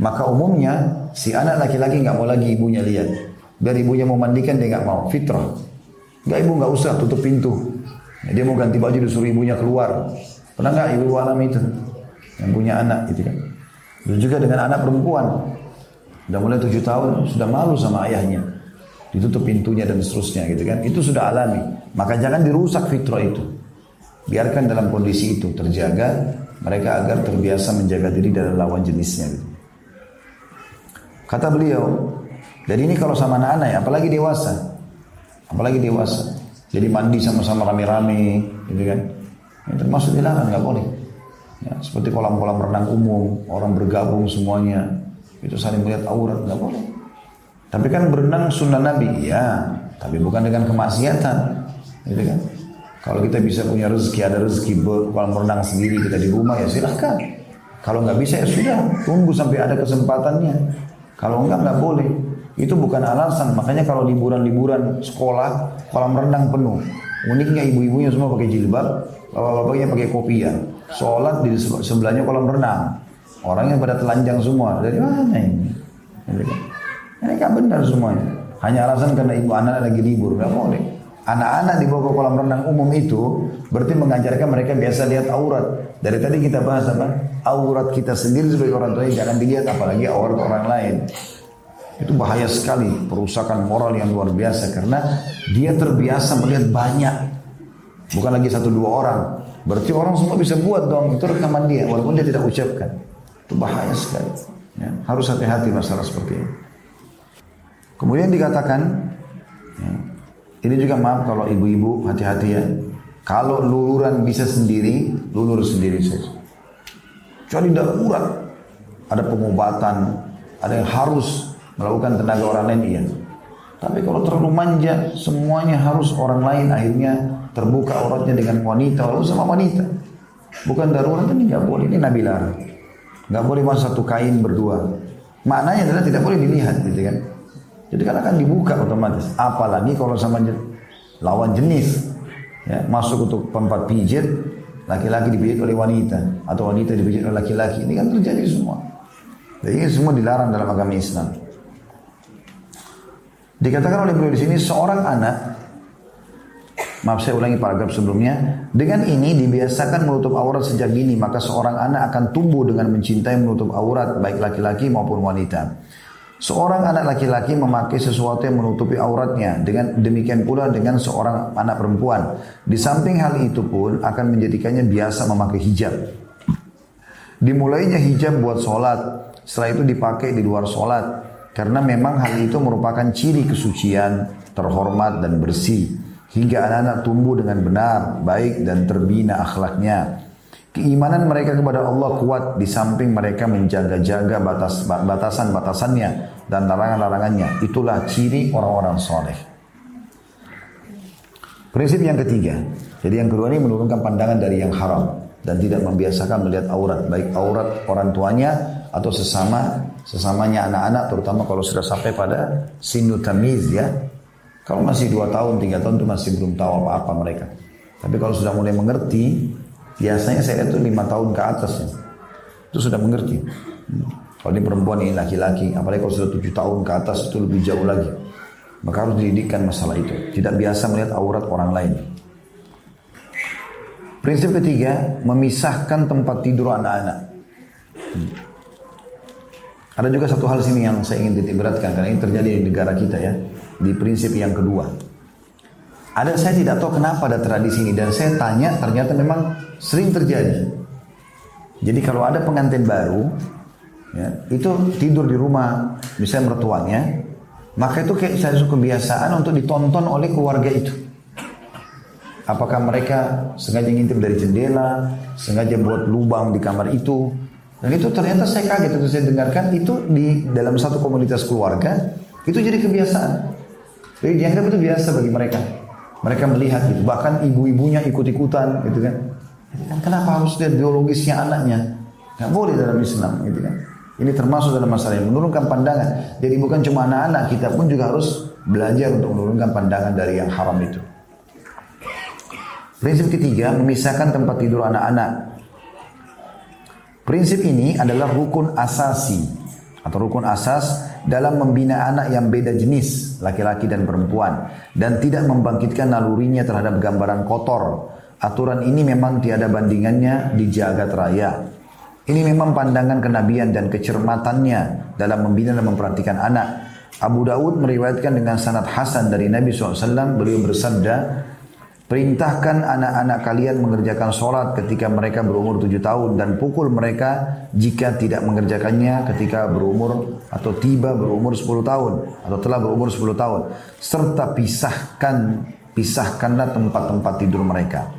maka umumnya si anak laki-laki nggak mau lagi ibunya lihat. Biar ibunya mau mandikan dia nggak mau, fitrah. Nggak ibu nggak usah tutup pintu. Dia mau ganti baju disuruh ibunya keluar. Pernah nggak ibu alami itu? Yang punya anak gitu kan. Dan juga dengan anak perempuan. Sudah mulai tujuh tahun, sudah malu sama ayahnya ditutup pintunya dan seterusnya gitu kan. Itu sudah alami. Maka jangan dirusak fitrah itu. Biarkan dalam kondisi itu terjaga mereka agar terbiasa menjaga diri dari lawan jenisnya gitu. Kata beliau, jadi ini kalau sama anak-anak ya, apalagi dewasa. Apalagi dewasa. Jadi mandi sama-sama rame-rame gitu kan. Ini termasuk dilarang nggak boleh. Ya, seperti kolam-kolam renang umum, orang bergabung semuanya, itu saling melihat aurat nggak boleh. Tapi kan berenang sunnah Nabi, ya. Tapi bukan dengan kemaksiatan, gitu kan? Kalau kita bisa punya rezeki, ada rezeki kolam berenang sendiri kita di rumah ya silahkan. Kalau nggak bisa ya sudah, tunggu sampai ada kesempatannya. Kalau nggak nggak boleh. Itu bukan alasan. Makanya kalau liburan-liburan sekolah, kolam renang penuh. Uniknya ibu-ibunya semua pakai jilbab, bapak-bapaknya pakai kopiah. Sholat di sebelahnya kolam renang. Orangnya pada telanjang semua. Dari mana ini? Ini kan benar semuanya. Hanya alasan karena ibu anak lagi libur, nggak boleh. Anak-anak di bawah kolam renang umum itu berarti mengajarkan mereka biasa lihat aurat. Dari tadi kita bahas apa? Aurat kita sendiri sebagai orang tua jangan dilihat apalagi aurat orang lain. Itu bahaya sekali, perusakan moral yang luar biasa karena dia terbiasa melihat banyak. Bukan lagi satu dua orang. Berarti orang semua bisa buat dong, itu rekaman dia walaupun dia tidak ucapkan. Itu bahaya sekali. Ya, harus hati-hati masalah seperti ini. Kemudian dikatakan, ya, ini juga maaf kalau ibu-ibu hati-hati ya. Kalau luluran bisa sendiri, lulur sendiri saja. Kecuali darurat, ada pengobatan, ada yang harus melakukan tenaga orang lain iya. Tapi kalau terlalu manja, semuanya harus orang lain akhirnya terbuka auratnya dengan wanita, walaupun sama wanita. Bukan darurat ini nggak boleh, ini Nabi larang. Nggak boleh masuk satu kain berdua. Maknanya adalah tidak boleh dilihat, gitu kan? Jadi kan akan dibuka otomatis. Apalagi kalau sama lawan jenis. Ya, masuk untuk tempat pijit, laki-laki dipijit oleh wanita. Atau wanita dipijit oleh laki-laki. Ini kan terjadi semua. Jadi ini semua dilarang dalam agama Islam. Dikatakan oleh beliau di sini seorang anak Maaf saya ulangi paragraf sebelumnya. Dengan ini dibiasakan menutup aurat sejak dini, maka seorang anak akan tumbuh dengan mencintai menutup aurat baik laki-laki maupun wanita. Seorang anak laki-laki memakai sesuatu yang menutupi auratnya. Dengan demikian pula dengan seorang anak perempuan. Di samping hal itu pun akan menjadikannya biasa memakai hijab. Dimulainya hijab buat sholat. Setelah itu dipakai di luar sholat. Karena memang hal itu merupakan ciri kesucian, terhormat dan bersih. Hingga anak-anak tumbuh dengan benar, baik dan terbina akhlaknya. Keimanan mereka kepada Allah kuat di samping mereka menjaga-jaga batas, batasan-batasannya dan larangan-larangannya. Itulah ciri orang-orang soleh. Prinsip yang ketiga. Jadi yang kedua ini menurunkan pandangan dari yang haram dan tidak membiasakan melihat aurat, baik aurat orang tuanya atau sesama sesamanya anak-anak, terutama kalau sudah sampai pada sinu tamiz ya. Kalau masih dua tahun, tiga tahun itu masih belum tahu apa-apa mereka. Tapi kalau sudah mulai mengerti, Biasanya saya lihat itu lima tahun ke atas ya. Itu sudah mengerti. Kalau ini perempuan ini laki-laki, apalagi kalau sudah tujuh tahun ke atas itu lebih jauh lagi. Maka harus dididikkan masalah itu. Tidak biasa melihat aurat orang lain. Prinsip ketiga, memisahkan tempat tidur anak-anak. Ada juga satu hal sini yang saya ingin titik beratkan karena ini terjadi di negara kita ya. Di prinsip yang kedua. Ada saya tidak tahu kenapa ada tradisi ini dan saya tanya ternyata memang Sering terjadi. Jadi kalau ada pengantin baru, ya, itu tidur di rumah, misalnya mertuanya, maka itu kayak satu kebiasaan untuk ditonton oleh keluarga itu. Apakah mereka sengaja ngintip dari jendela, sengaja buat lubang di kamar itu, dan itu ternyata saya kaget itu saya dengarkan itu di dalam satu komunitas keluarga itu jadi kebiasaan. Jadi dianggap itu biasa bagi mereka. Mereka melihat itu, bahkan ibu-ibunya ikut-ikutan gitu kan. Kan kenapa harus lihat biologisnya anaknya? Gak boleh dalam Islam gitu kan. Ini termasuk dalam masalah yang menurunkan pandangan. Jadi bukan cuma anak-anak, kita pun juga harus belajar untuk menurunkan pandangan dari yang haram itu. Prinsip ketiga, memisahkan tempat tidur anak-anak. Prinsip ini adalah rukun asasi atau rukun asas dalam membina anak yang beda jenis, laki-laki dan perempuan, dan tidak membangkitkan nalurinya terhadap gambaran kotor, Aturan ini memang tiada bandingannya di jagat raya. Ini memang pandangan kenabian dan kecermatannya dalam membina dan memperhatikan anak. Abu Daud meriwayatkan dengan sanad Hasan dari Nabi SAW, beliau bersabda, Perintahkan anak-anak kalian mengerjakan sholat ketika mereka berumur tujuh tahun dan pukul mereka jika tidak mengerjakannya ketika berumur atau tiba berumur sepuluh tahun atau telah berumur sepuluh tahun serta pisahkan pisahkanlah tempat-tempat tidur mereka.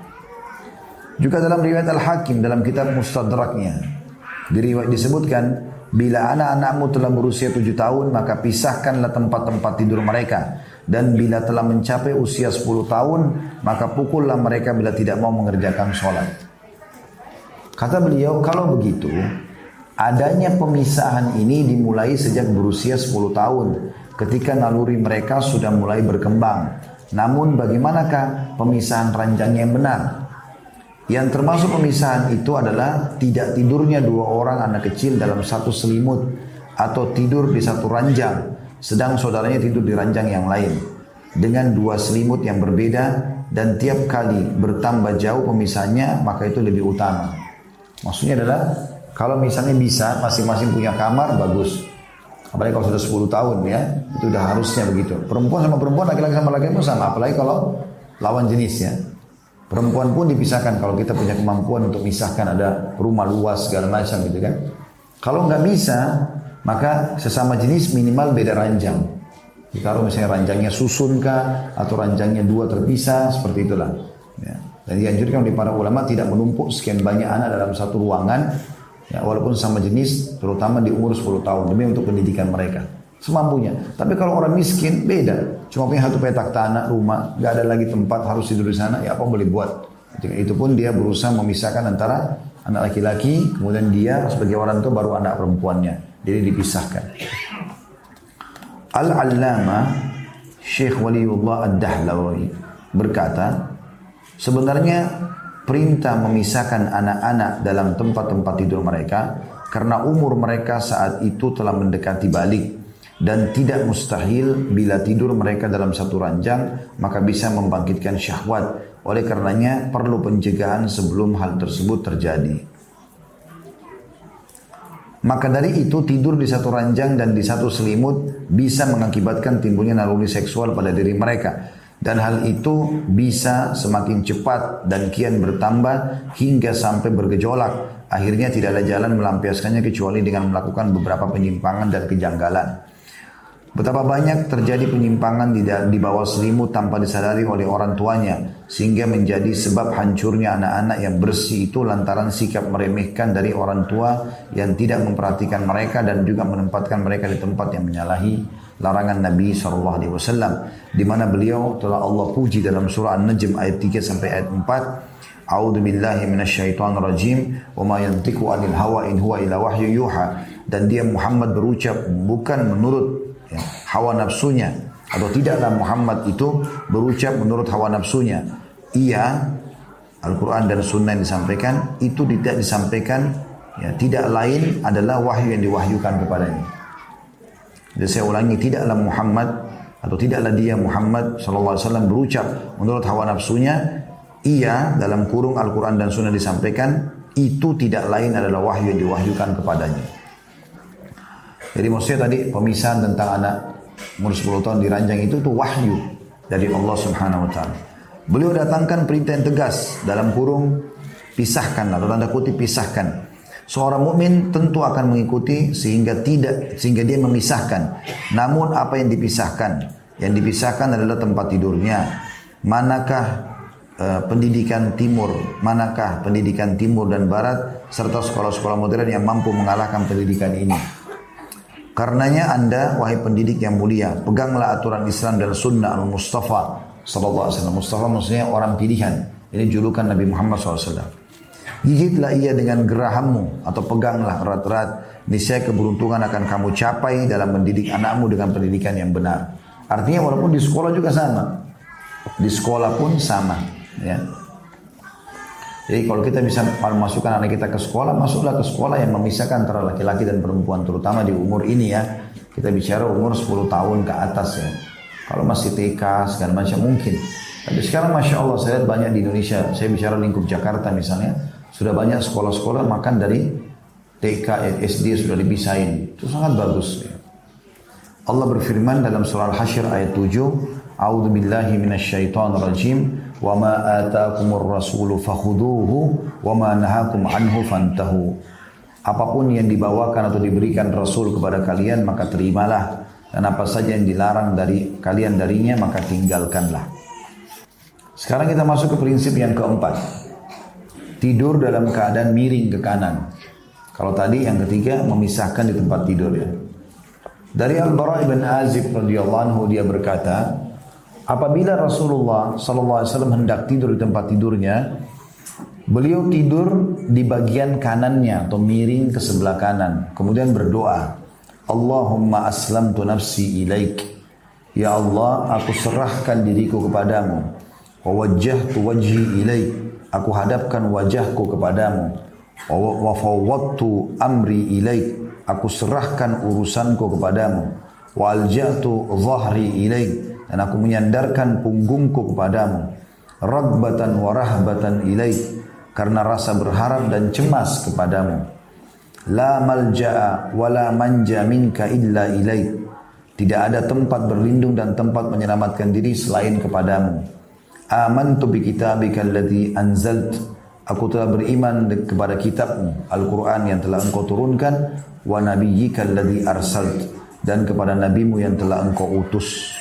Juga dalam riwayat Al-Hakim dalam kitab Mustadraknya. Diriwayat disebutkan, bila anak-anakmu telah berusia tujuh tahun, maka pisahkanlah tempat-tempat tidur mereka. Dan bila telah mencapai usia sepuluh tahun, maka pukullah mereka bila tidak mau mengerjakan sholat. Kata beliau, kalau begitu, adanya pemisahan ini dimulai sejak berusia sepuluh tahun, ketika naluri mereka sudah mulai berkembang. Namun bagaimanakah pemisahan ranjangnya yang benar? Yang termasuk pemisahan itu adalah tidak tidurnya dua orang anak kecil dalam satu selimut atau tidur di satu ranjang, sedang saudaranya tidur di ranjang yang lain dengan dua selimut yang berbeda dan tiap kali bertambah jauh pemisahannya maka itu lebih utama. Maksudnya adalah kalau misalnya bisa masing-masing punya kamar bagus. Apalagi kalau sudah 10 tahun ya, itu udah harusnya begitu. Perempuan sama perempuan, laki-laki sama laki-laki pun sama. Apalagi kalau lawan jenis ya. Perempuan pun dipisahkan kalau kita punya kemampuan untuk misahkan ada rumah luas segala macam gitu kan. Kalau nggak bisa, maka sesama jenis minimal beda ranjang. Kalau misalnya ranjangnya susun kah atau ranjangnya dua terpisah seperti itulah. Ya. Dan dianjurkan oleh para ulama tidak menumpuk sekian banyak anak dalam satu ruangan ya, walaupun sama jenis terutama di umur 10 tahun demi untuk pendidikan mereka semampunya. Tapi kalau orang miskin beda. Cuma punya satu petak tanah, rumah, nggak ada lagi tempat harus tidur di sana, ya apa boleh buat. Ketika itu pun dia berusaha memisahkan antara anak laki-laki, kemudian dia sebagai orang tua baru anak perempuannya. Jadi dipisahkan. Al-Allama Syekh Waliullah Ad-Dahlawi berkata, sebenarnya perintah memisahkan anak-anak dalam tempat-tempat tidur mereka karena umur mereka saat itu telah mendekati balik dan tidak mustahil bila tidur mereka dalam satu ranjang maka bisa membangkitkan syahwat. Oleh karenanya perlu pencegahan sebelum hal tersebut terjadi. Maka dari itu tidur di satu ranjang dan di satu selimut bisa mengakibatkan timbulnya naluri seksual pada diri mereka. Dan hal itu bisa semakin cepat dan kian bertambah hingga sampai bergejolak. Akhirnya tidak ada jalan melampiaskannya kecuali dengan melakukan beberapa penyimpangan dan kejanggalan. Betapa banyak terjadi penyimpangan di, di bawah selimut tanpa disadari oleh orang tuanya sehingga menjadi sebab hancurnya anak-anak yang bersih itu lantaran sikap meremehkan dari orang tua yang tidak memperhatikan mereka dan juga menempatkan mereka di tempat yang menyalahi larangan Nabi SAW di mana beliau telah Allah puji dalam surah An-Najm ayat 3 sampai ayat 4 A'udzu billahi minasyaitonir rajim wa ma yantiqu 'anil hawa in huwa illa wahyu yuha. Dan dia Muhammad berucap bukan menurut hawa nafsunya atau tidaklah Muhammad itu berucap menurut hawa nafsunya. Ia Al-Quran dan Sunnah yang disampaikan itu tidak disampaikan ya, tidak lain adalah wahyu yang diwahyukan kepadanya. Jadi saya ulangi tidaklah Muhammad atau tidaklah dia Muhammad SAW berucap menurut hawa nafsunya ia dalam kurung Al-Quran dan Sunnah disampaikan itu tidak lain adalah wahyu yang diwahyukan kepadanya. Jadi maksudnya tadi pemisahan tentang anak umur 10 tahun di ranjang itu tuh wahyu dari Allah Subhanahu wa taala. Beliau datangkan perintah yang tegas dalam kurung pisahkan atau tanda kutip pisahkan. Seorang mukmin tentu akan mengikuti sehingga tidak sehingga dia memisahkan. Namun apa yang dipisahkan? Yang dipisahkan adalah tempat tidurnya. Manakah uh, pendidikan timur, manakah pendidikan timur dan barat serta sekolah-sekolah modern yang mampu mengalahkan pendidikan ini? Karenanya anda, wahai pendidik yang mulia, peganglah aturan Islam dan sunnah al-Mustafa Sallallahu Alaihi Wasallam. Mustafa maksudnya orang pilihan. Ini julukan Nabi Muhammad SAW. Gigitlah ia dengan gerahammu atau peganglah erat-erat. Niscaya keberuntungan akan kamu capai dalam mendidik anakmu dengan pendidikan yang benar. Artinya walaupun di sekolah juga sama. Di sekolah pun sama. Ya. Jadi kalau kita bisa masukkan anak kita ke sekolah, masuklah ke sekolah yang memisahkan antara laki-laki dan perempuan, terutama di umur ini ya. Kita bicara umur 10 tahun ke atas ya. Kalau masih TK, segala macam mungkin. Tapi sekarang Masya Allah, saya lihat banyak di Indonesia, saya bicara lingkup Jakarta misalnya, sudah banyak sekolah-sekolah makan dari TK, SD sudah dipisahin. Itu sangat bagus. Ya. Allah berfirman dalam surah Al-Hasyr ayat 7, A'udzu billahi minasyaitonir rajim wa ma atakumur rasulu fakhuduhu wa ma nahakum anhu fantahu. Apa pun yang dibawakan atau diberikan Rasul kepada kalian maka terimalah dan apa saja yang dilarang dari kalian darinya maka tinggalkanlah. Sekarang kita masuk ke prinsip yang keempat. Tidur dalam keadaan miring ke kanan. Kalau tadi yang ketiga memisahkan di tempat tidur ya. Dari Al-Bara ibn Azib radhiyallahu anhu dia berkata, Apabila Rasulullah SAW hendak tidur di tempat tidurnya, beliau tidur di bagian kanannya atau miring ke sebelah kanan. Kemudian berdoa, Allahumma aslamtu nafsi ilaik. Ya Allah, aku serahkan diriku kepadamu. Wa wajjahtu wajhi ilaik. Aku hadapkan wajahku kepadamu. Wa fawwadtu amri ilaik. Aku serahkan urusanku kepadamu. Wa alja'tu zahri ilaik dan aku menyandarkan punggungku kepadamu ragbatan wa rahbatan ilaik karena rasa berharap dan cemas kepadamu. La malja'a wa la manja minka illa tidak ada tempat berlindung dan tempat menyelamatkan diri selain kepadamu. Amantu bi kitabika alladhi anzalt. Aku telah beriman kepada kitabmu Al-Quran yang telah engkau turunkan wa nabiyyika alladhi arsalt. Dan kepada nabimu yang telah engkau utus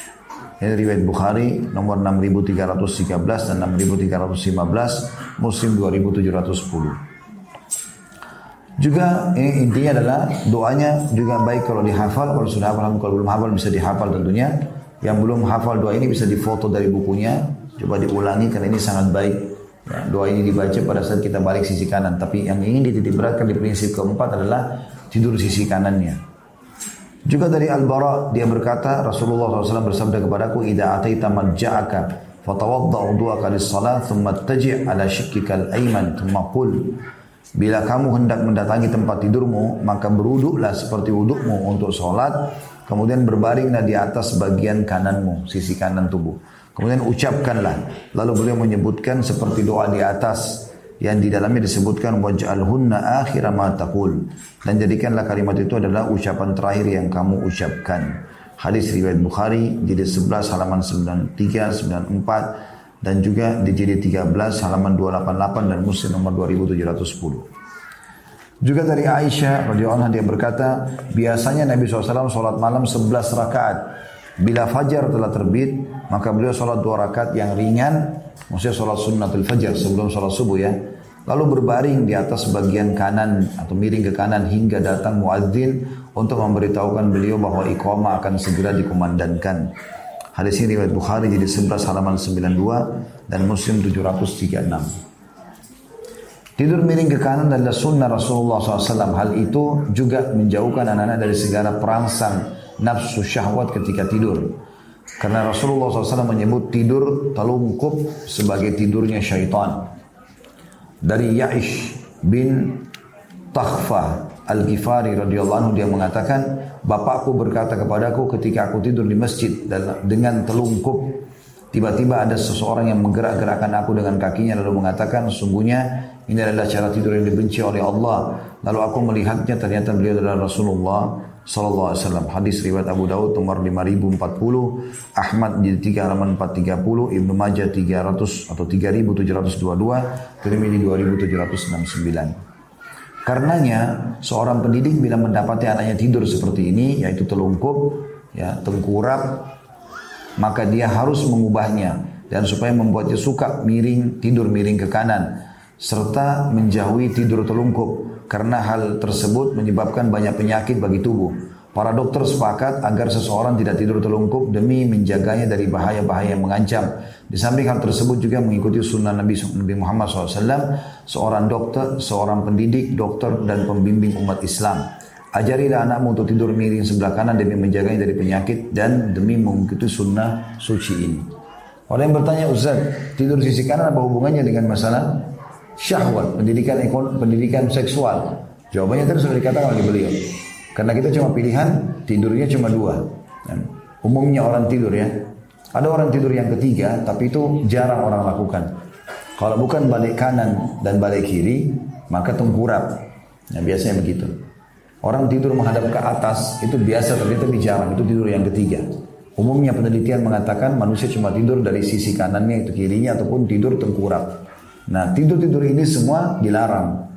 ini riwayat Bukhari nomor 6313 dan 6315, Muslim 2710. Juga ini intinya adalah doanya juga baik kalau dihafal, kalau sudah hafal, kalau belum hafal bisa dihafal tentunya. Yang belum hafal doa ini bisa difoto dari bukunya, coba diulangi karena ini sangat baik. Ya, doa ini dibaca pada saat kita balik sisi kanan. Tapi yang ingin dititik beratkan di prinsip keempat adalah tidur sisi kanannya. Juga dari Al-Bara dia berkata Rasulullah SAW bersabda kepadaku Ida ataita majja'aka fatawadda wudu'aka lis-salat thumma taji' ala shikkika al-ayman thumma qul Bila kamu hendak mendatangi tempat tidurmu maka beruduklah seperti wudukmu untuk sholat kemudian berbaringlah di atas bagian kananmu, sisi kanan tubuh. Kemudian ucapkanlah. Lalu beliau menyebutkan seperti doa di atas yang di dalamnya disebutkan waj'alhunna akhir ma taqul dan jadikanlah kalimat itu adalah ucapan terakhir yang kamu ucapkan. Hadis riwayat Bukhari jilid 11 halaman 93 94 dan juga di jilid 13 halaman 288 dan Muslim nomor 2710. Juga dari Aisyah radhiyallahu anha dia berkata, biasanya Nabi SAW sholat malam 11 rakaat. Bila fajar telah terbit, maka beliau sholat dua rakaat yang ringan, maksudnya sholat sunnatul fajar sebelum sholat subuh ya. Lalu berbaring di atas bagian kanan atau miring ke kanan hingga datang muadzin untuk memberitahukan beliau bahwa iqamah akan segera dikumandangkan. Hadis ini riwayat Bukhari jadi 11 halaman 92 dan Muslim 736. Tidur miring ke kanan adalah sunnah Rasulullah SAW. Hal itu juga menjauhkan anak-anak dari segala perangsang nafsu syahwat ketika tidur. Karena Rasulullah SAW menyebut tidur telungkup sebagai tidurnya syaitan. Dari Ya'ish bin Takhfa Al-Ghifari radhiyallahu anhu dia mengatakan, Bapakku berkata kepadaku ketika aku tidur di masjid dengan telungkup Tiba-tiba ada seseorang yang menggerak-gerakkan aku dengan kakinya lalu mengatakan sungguhnya ini adalah cara tidur yang dibenci oleh Allah. Lalu aku melihatnya ternyata beliau adalah Rasulullah sallallahu alaihi wasallam. Hadis riwayat Abu Daud nomor 5040, Ahmad di 3 halaman 430, Ibnu Majah 300 atau 3722, Tirmidzi 2769. Karenanya seorang pendidik bila mendapati anaknya tidur seperti ini yaitu telungkup, ya, tengkurap, maka dia harus mengubahnya dan supaya membuatnya suka miring tidur miring ke kanan serta menjauhi tidur telungkup karena hal tersebut menyebabkan banyak penyakit bagi tubuh. Para dokter sepakat agar seseorang tidak tidur telungkup demi menjaganya dari bahaya-bahaya yang mengancam. Di samping hal tersebut juga mengikuti sunnah Nabi, Muhammad SAW, seorang dokter, seorang pendidik, dokter, dan pembimbing umat Islam. Ajarilah anakmu untuk tidur miring sebelah kanan demi menjaganya dari penyakit dan demi mengikuti sunnah suci ini. Orang yang bertanya Ustaz, tidur sisi kanan apa hubungannya dengan masalah syahwat, pendidikan pendidikan seksual? Jawabannya tadi sudah dikatakan oleh beliau. Karena kita cuma pilihan tidurnya cuma dua. Umumnya orang tidur ya. Ada orang tidur yang ketiga, tapi itu jarang orang lakukan. Kalau bukan balik kanan dan balik kiri, maka tengkurap. Nah, biasanya begitu. Orang tidur menghadap ke atas itu biasa tapi lebih jarang itu tidur yang ketiga. Umumnya penelitian mengatakan manusia cuma tidur dari sisi kanannya itu kirinya ataupun tidur tengkurap. Nah tidur-tidur ini semua dilarang.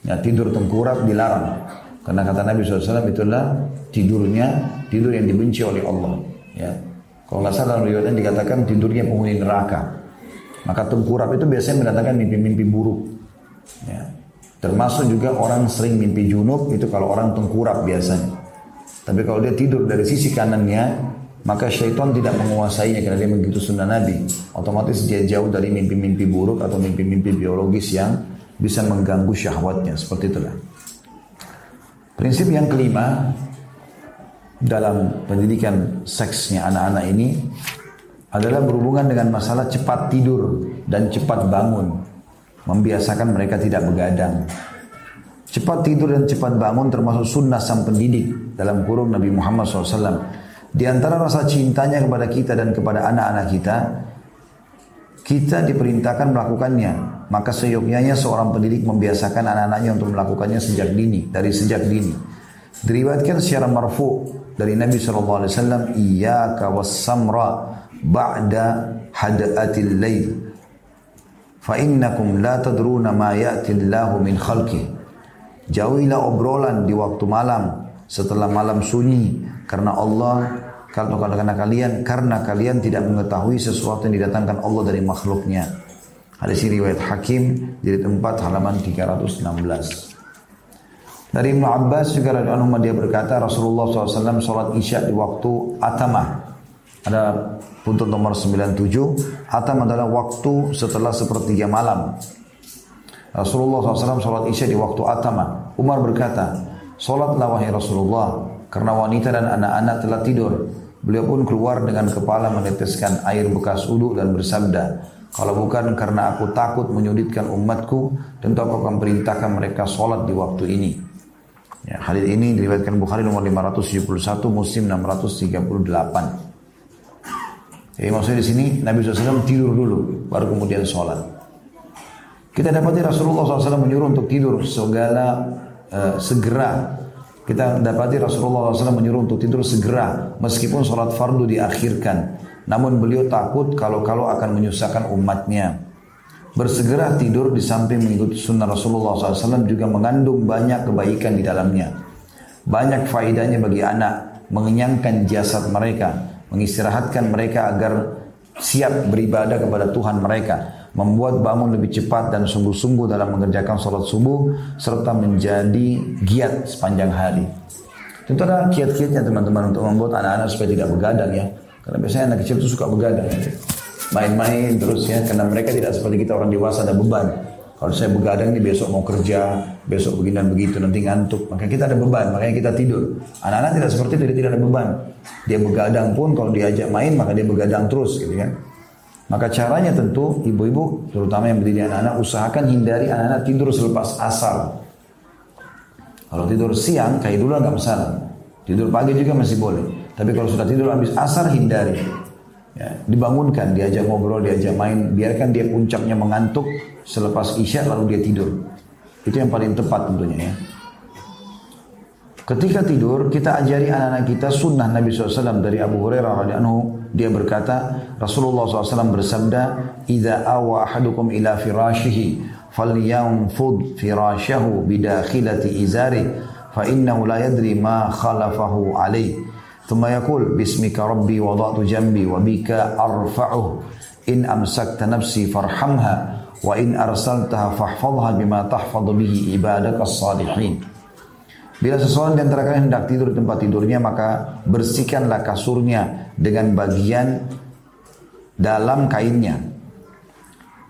Ya, tidur tengkurap dilarang. Karena kata Nabi SAW itulah tidurnya tidur yang dibenci oleh Allah. Ya. Kalau nggak salah dalam riwayatnya dikatakan tidurnya penghuni neraka. Maka tengkurap itu biasanya mendatangkan mimpi-mimpi buruk. Ya. Termasuk juga orang sering mimpi junub itu kalau orang tengkurap biasanya. Tapi kalau dia tidur dari sisi kanannya, maka syaitan tidak menguasainya karena dia mengikuti sunnah Nabi. Otomatis dia jauh dari mimpi-mimpi buruk atau mimpi-mimpi biologis yang bisa mengganggu syahwatnya. Seperti itulah. Prinsip yang kelima dalam pendidikan seksnya anak-anak ini adalah berhubungan dengan masalah cepat tidur dan cepat bangun membiasakan mereka tidak begadang. Cepat tidur dan cepat bangun termasuk sunnah sang pendidik dalam kurung Nabi Muhammad SAW. Di antara rasa cintanya kepada kita dan kepada anak-anak kita, kita diperintahkan melakukannya. Maka seyogyanya seorang pendidik membiasakan anak-anaknya untuk melakukannya sejak dini, dari sejak dini. Diriwayatkan secara marfu dari Nabi SAW, Iyaka was-samra ba'da hada'atil layl fa la tadruna ma ya'ti min khalqi jauhilah obrolan di waktu malam setelah malam sunyi karena Allah kalau karena kalian karena kalian tidak mengetahui sesuatu yang didatangkan Allah dari makhluknya hadis riwayat Hakim jilid 4 halaman 316 dari Ibnu Abbas juga radhiyallahu dia berkata Rasulullah SAW sholat isya di waktu atamah ada untuk nomor 97, Atam adalah waktu setelah sepertiga malam. Rasulullah SAW sholat isya di waktu Atama. Umar berkata, Sholatlah wahai Rasulullah, karena wanita dan anak-anak telah tidur. Beliau pun keluar dengan kepala meneteskan air bekas uduk dan bersabda, kalau bukan karena aku takut menyulitkan umatku, tentu aku akan perintahkan mereka sholat di waktu ini. Ya, hadis ini diriwayatkan Bukhari nomor 571, Muslim 638. Jadi maksudnya di sini Nabi SAW tidur dulu, baru kemudian sholat. Kita dapati Rasulullah SAW menyuruh untuk tidur segala uh, segera. Kita dapati Rasulullah SAW menyuruh untuk tidur segera, meskipun sholat fardu diakhirkan. Namun beliau takut kalau-kalau akan menyusahkan umatnya. Bersegera tidur di samping mengikuti sunnah Rasulullah SAW juga mengandung banyak kebaikan di dalamnya. Banyak faidahnya bagi anak, mengenyangkan jasad mereka, mengistirahatkan mereka agar siap beribadah kepada Tuhan mereka, membuat bangun lebih cepat dan sungguh-sungguh dalam mengerjakan sholat subuh, serta menjadi giat sepanjang hari. Tentu ada kiat-kiatnya teman-teman untuk membuat anak-anak supaya tidak begadang ya. Karena biasanya anak kecil itu suka begadang. Ya. Main-main terus ya, karena mereka tidak seperti kita orang dewasa ada beban. Kalau saya begadang nih besok mau kerja, besok begini dan begitu, nanti ngantuk. Maka kita ada beban, makanya kita tidur. Anak-anak tidak seperti itu, dia tidak ada beban. Dia begadang pun kalau diajak main, maka dia begadang terus gitu kan. Maka caranya tentu ibu-ibu, terutama yang berdiri anak-anak, usahakan hindari anak-anak tidur selepas asar. Kalau tidur siang, kayak dulu nggak masalah. Tidur pagi juga masih boleh. Tapi kalau sudah tidur habis asar, hindari. Ya, dibangunkan, diajak ngobrol, diajak main, biarkan dia puncaknya mengantuk selepas isya lalu dia tidur. Itu yang paling tepat tentunya ya. Ketika tidur, kita ajari anak-anak kita sunnah Nabi SAW dari Abu Hurairah radhiyallahu dia berkata, Rasulullah SAW bersabda, "Idza awa ahadukum ila firashihi, falyanfud firashahu bidakhilati izari, fa innahu la yadri ma khalafahu alaihi." ثم يقول باسمك ربي وضعت جنبي وبك أرفعه إن أمسكت نفسي فارحمها وإن أرسلتها فاحفظها بما تحفظ به عبادك الصالحين Bila seseorang di antara kalian hendak tidur di tempat tidurnya, maka bersihkanlah kasurnya dengan bagian dalam kainnya.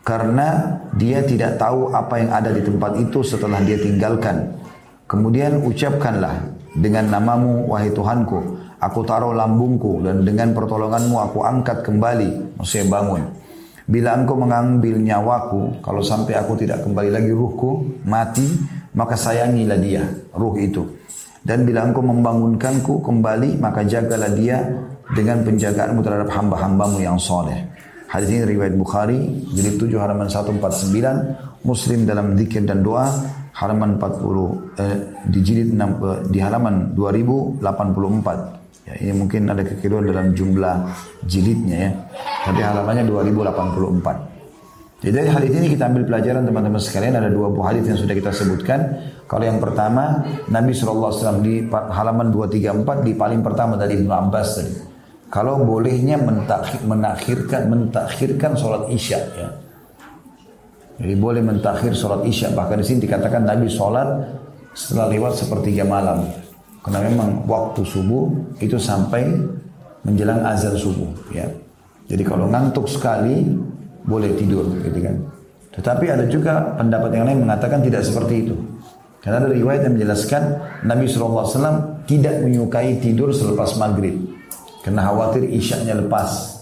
Karena dia tidak tahu apa yang ada di tempat itu setelah dia tinggalkan. Kemudian ucapkanlah dengan namamu, wahai Tuhanku, Aku taruh lambungku dan dengan pertolonganmu aku angkat kembali. Maksudnya bangun. Bila engkau mengambil nyawaku, kalau sampai aku tidak kembali lagi ruhku, mati, maka sayangilah dia, ruh itu. Dan bila engkau membangunkanku kembali, maka jagalah dia dengan penjagaanmu terhadap hamba-hambamu yang soleh. Hadis ini riwayat Bukhari, jilid 7 halaman 149, Muslim dalam zikir dan doa, halaman 40, eh, di jilid 6, eh, di halaman 2084. Ya, ini mungkin ada kekeliruan dalam jumlah jilidnya ya. Tapi halamannya 2084. Jadi dari hadis ini kita ambil pelajaran teman-teman sekalian ada dua buah hadis yang sudah kita sebutkan. Kalau yang pertama Nabi SAW di halaman 234 di paling pertama dari Ibnu Abbas tadi. Kalau bolehnya mentakhir, menakhirkan mentakhirkan sholat isya ya. Jadi boleh mentakhir sholat isya bahkan di sini dikatakan Nabi sholat setelah lewat sepertiga malam. Karena memang waktu subuh itu sampai menjelang azan subuh ya. Jadi kalau ngantuk sekali boleh tidur gitu kan. Tetapi ada juga pendapat yang lain mengatakan tidak seperti itu. Karena ada riwayat yang menjelaskan Nabi SAW tidak menyukai tidur selepas maghrib. Karena khawatir isyaknya lepas.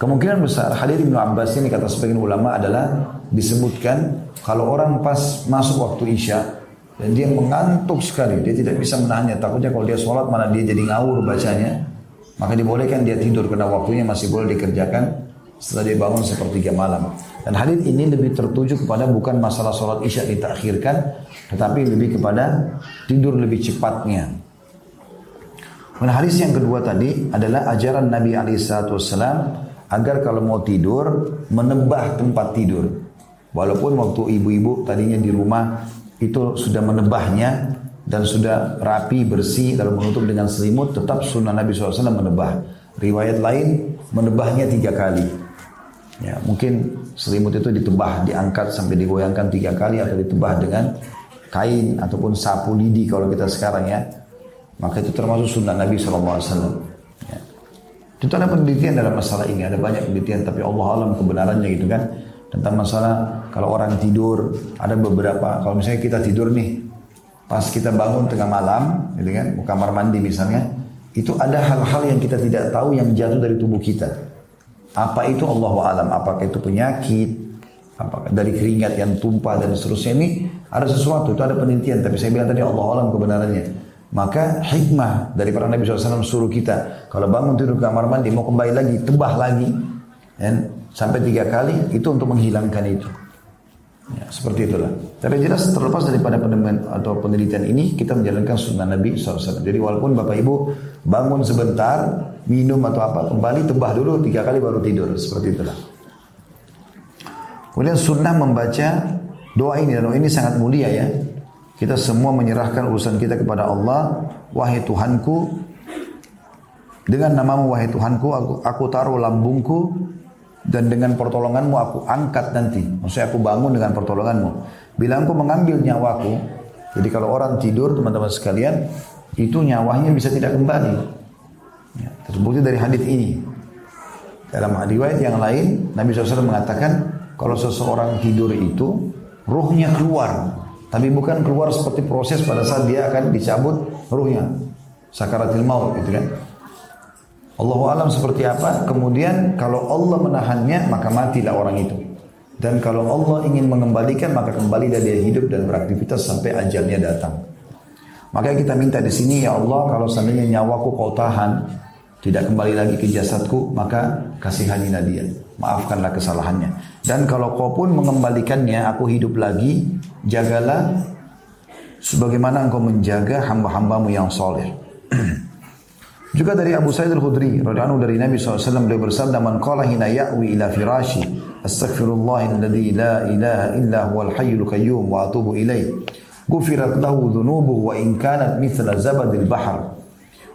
Kemungkinan besar hadir Ibnu Abbas ini kata sebagian ulama adalah disebutkan kalau orang pas masuk waktu isya dan dia mengantuk sekali, dia tidak bisa menahannya. Takutnya kalau dia sholat mana dia jadi ngawur bacanya. Maka dibolehkan dia tidur karena waktunya masih boleh dikerjakan setelah dia bangun sepertiga malam. Dan hadis ini lebih tertuju kepada bukan masalah sholat isya ditakhirkan, tetapi lebih kepada tidur lebih cepatnya. Dan hadis yang kedua tadi adalah ajaran Nabi Alaihissalam agar kalau mau tidur menebah tempat tidur. Walaupun waktu ibu-ibu tadinya di rumah itu sudah menebahnya dan sudah rapi bersih lalu menutup dengan selimut tetap sunnah Nabi SAW menebah riwayat lain menebahnya tiga kali ya mungkin selimut itu ditebah diangkat sampai digoyangkan tiga kali atau ditebah dengan kain ataupun sapu lidi kalau kita sekarang ya. Maka itu termasuk sunnah Nabi SAW ya. itu ada penelitian dalam masalah ini ada banyak penelitian tapi Allah alam kebenarannya gitu kan tentang masalah kalau orang tidur ada beberapa kalau misalnya kita tidur nih pas kita bangun tengah malam gitu kan kamar mandi misalnya itu ada hal-hal yang kita tidak tahu yang jatuh dari tubuh kita apa itu Allah alam apakah itu penyakit apakah dari keringat yang tumpah dan seterusnya ini ada sesuatu, itu ada penelitian. Tapi saya bilang tadi Allah alam kebenarannya. Maka hikmah dari para Nabi SAW suruh kita, kalau bangun tidur kamar mandi, mau kembali lagi, tebah lagi, dan sampai tiga kali, itu untuk menghilangkan itu. Ya, seperti itulah. Tapi jelas terlepas daripada penelitian atau penelitian ini, kita menjalankan sunnah Nabi SAW. Jadi walaupun Bapak Ibu bangun sebentar, minum atau apa, kembali tebah dulu, tiga kali baru tidur. Seperti itulah. Kemudian sunnah membaca doa ini, dan doa ini sangat mulia ya. Kita semua menyerahkan urusan kita kepada Allah. Wahai Tuhanku, dengan namamu wahai Tuhanku, aku, aku taruh lambungku dan dengan pertolonganmu aku angkat nanti. Maksudnya aku bangun dengan pertolonganmu. Bila engkau mengambil nyawaku, jadi kalau orang tidur teman-teman sekalian, itu nyawanya bisa tidak kembali. Ya, terbukti dari hadis ini. Dalam riwayat yang lain, Nabi SAW mengatakan, kalau seseorang tidur itu, ruhnya keluar tapi bukan keluar seperti proses pada saat dia akan dicabut ruhnya. Sakaratil maut gitu kan. Allahu alam seperti apa? Kemudian kalau Allah menahannya maka matilah orang itu. Dan kalau Allah ingin mengembalikan maka kembali dia hidup dan beraktivitas sampai ajalnya datang. Maka kita minta di sini ya Allah kalau seandainya nyawaku kau tahan tidak kembali lagi ke jasadku maka kasihanilah dia. Maafkanlah kesalahannya. Dan kalau kau pun mengembalikannya aku hidup lagi jagalah sebagaimana engkau menjaga hamba-hambamu yang soleh. Juga dari Abu Sa'id al-Khudri radhiyallahu dari Nabi SAW beliau bersabda man qala hina ya'wi ila firashi astaghfirullah alladhi la ilaha illa huwal hayyul qayyum wa atubu ilaih gufirat lahu dhunubuhu wa in kanat mithla zabadil bahr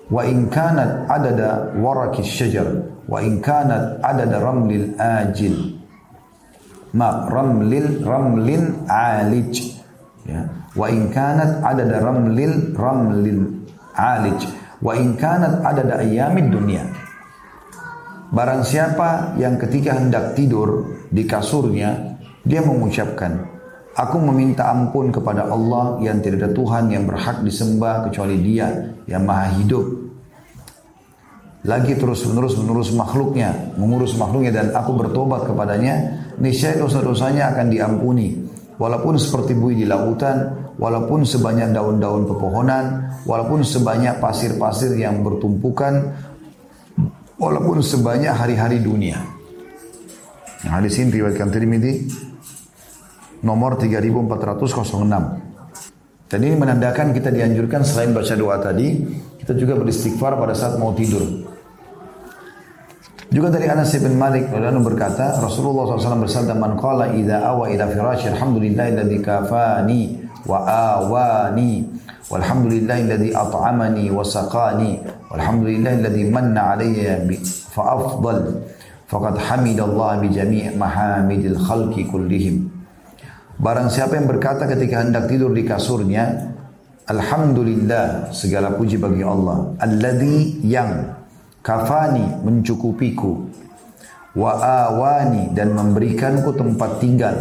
wa in kanat adada waraki syajar wa in kanat adada ramlil ajil ma ramlil ramlin alij ya wa in kanat adada ramlil ramlil alij wa in kanat adada ayamid dunia barang siapa yang ketika hendak tidur di kasurnya dia mengucapkan aku meminta ampun kepada Allah yang tidak ada Tuhan yang berhak disembah kecuali dia yang maha hidup lagi terus menerus menerus makhluknya, mengurus makhluknya dan aku bertobat kepadanya, niscaya dosa-dosanya akan diampuni. Walaupun seperti bui di lautan, walaupun sebanyak daun-daun pepohonan, walaupun sebanyak pasir-pasir yang bertumpukan, walaupun sebanyak hari-hari dunia. Nah, hadis ini riwayatkan Tirmidzi nomor 3406. Dan ini menandakan kita dianjurkan selain baca doa tadi, kita juga beristighfar pada saat mau tidur. Juga dari Anas bin Malik radhiyallahu berkata, Rasulullah SAW bersabda, "Man qala idza awa ila firashi alhamdulillahilladzi kafani wa awani walhamdulillahilladzi at'amani wa saqani walhamdulillahilladzi manna alayya fa afdal faqad hamidallah bi jami' mahamidil khalqi kullihim." Barang siapa yang berkata ketika hendak tidur di kasurnya, Alhamdulillah segala puji bagi Allah, alladzi yang kafani mencukupiku wa awani dan memberikanku tempat tinggal.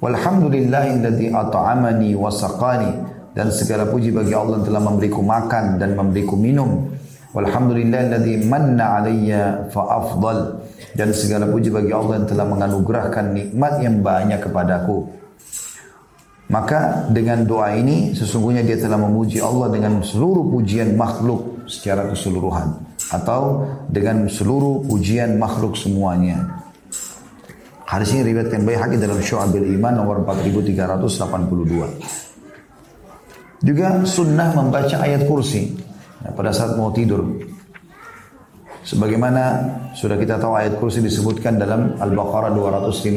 Walhamdulillahilladzi at'amani wa saqani. Dan segala puji bagi Allah yang telah memberiku makan dan memberiku minum. Walhamdulillahilladzi manna alayya fa afdal dan segala puji bagi Allah yang telah menganugerahkan nikmat yang banyak kepadaku maka dengan doa ini sesungguhnya dia telah memuji Allah dengan seluruh pujian makhluk secara keseluruhan atau dengan seluruh pujian makhluk semuanya. Hadis ini riwayatkan Baihaqi dalam Syu'abil Iman nomor 4382. Juga sunnah membaca ayat kursi ya, pada saat mau tidur. Sebagaimana sudah kita tahu ayat kursi disebutkan dalam Al-Baqarah 255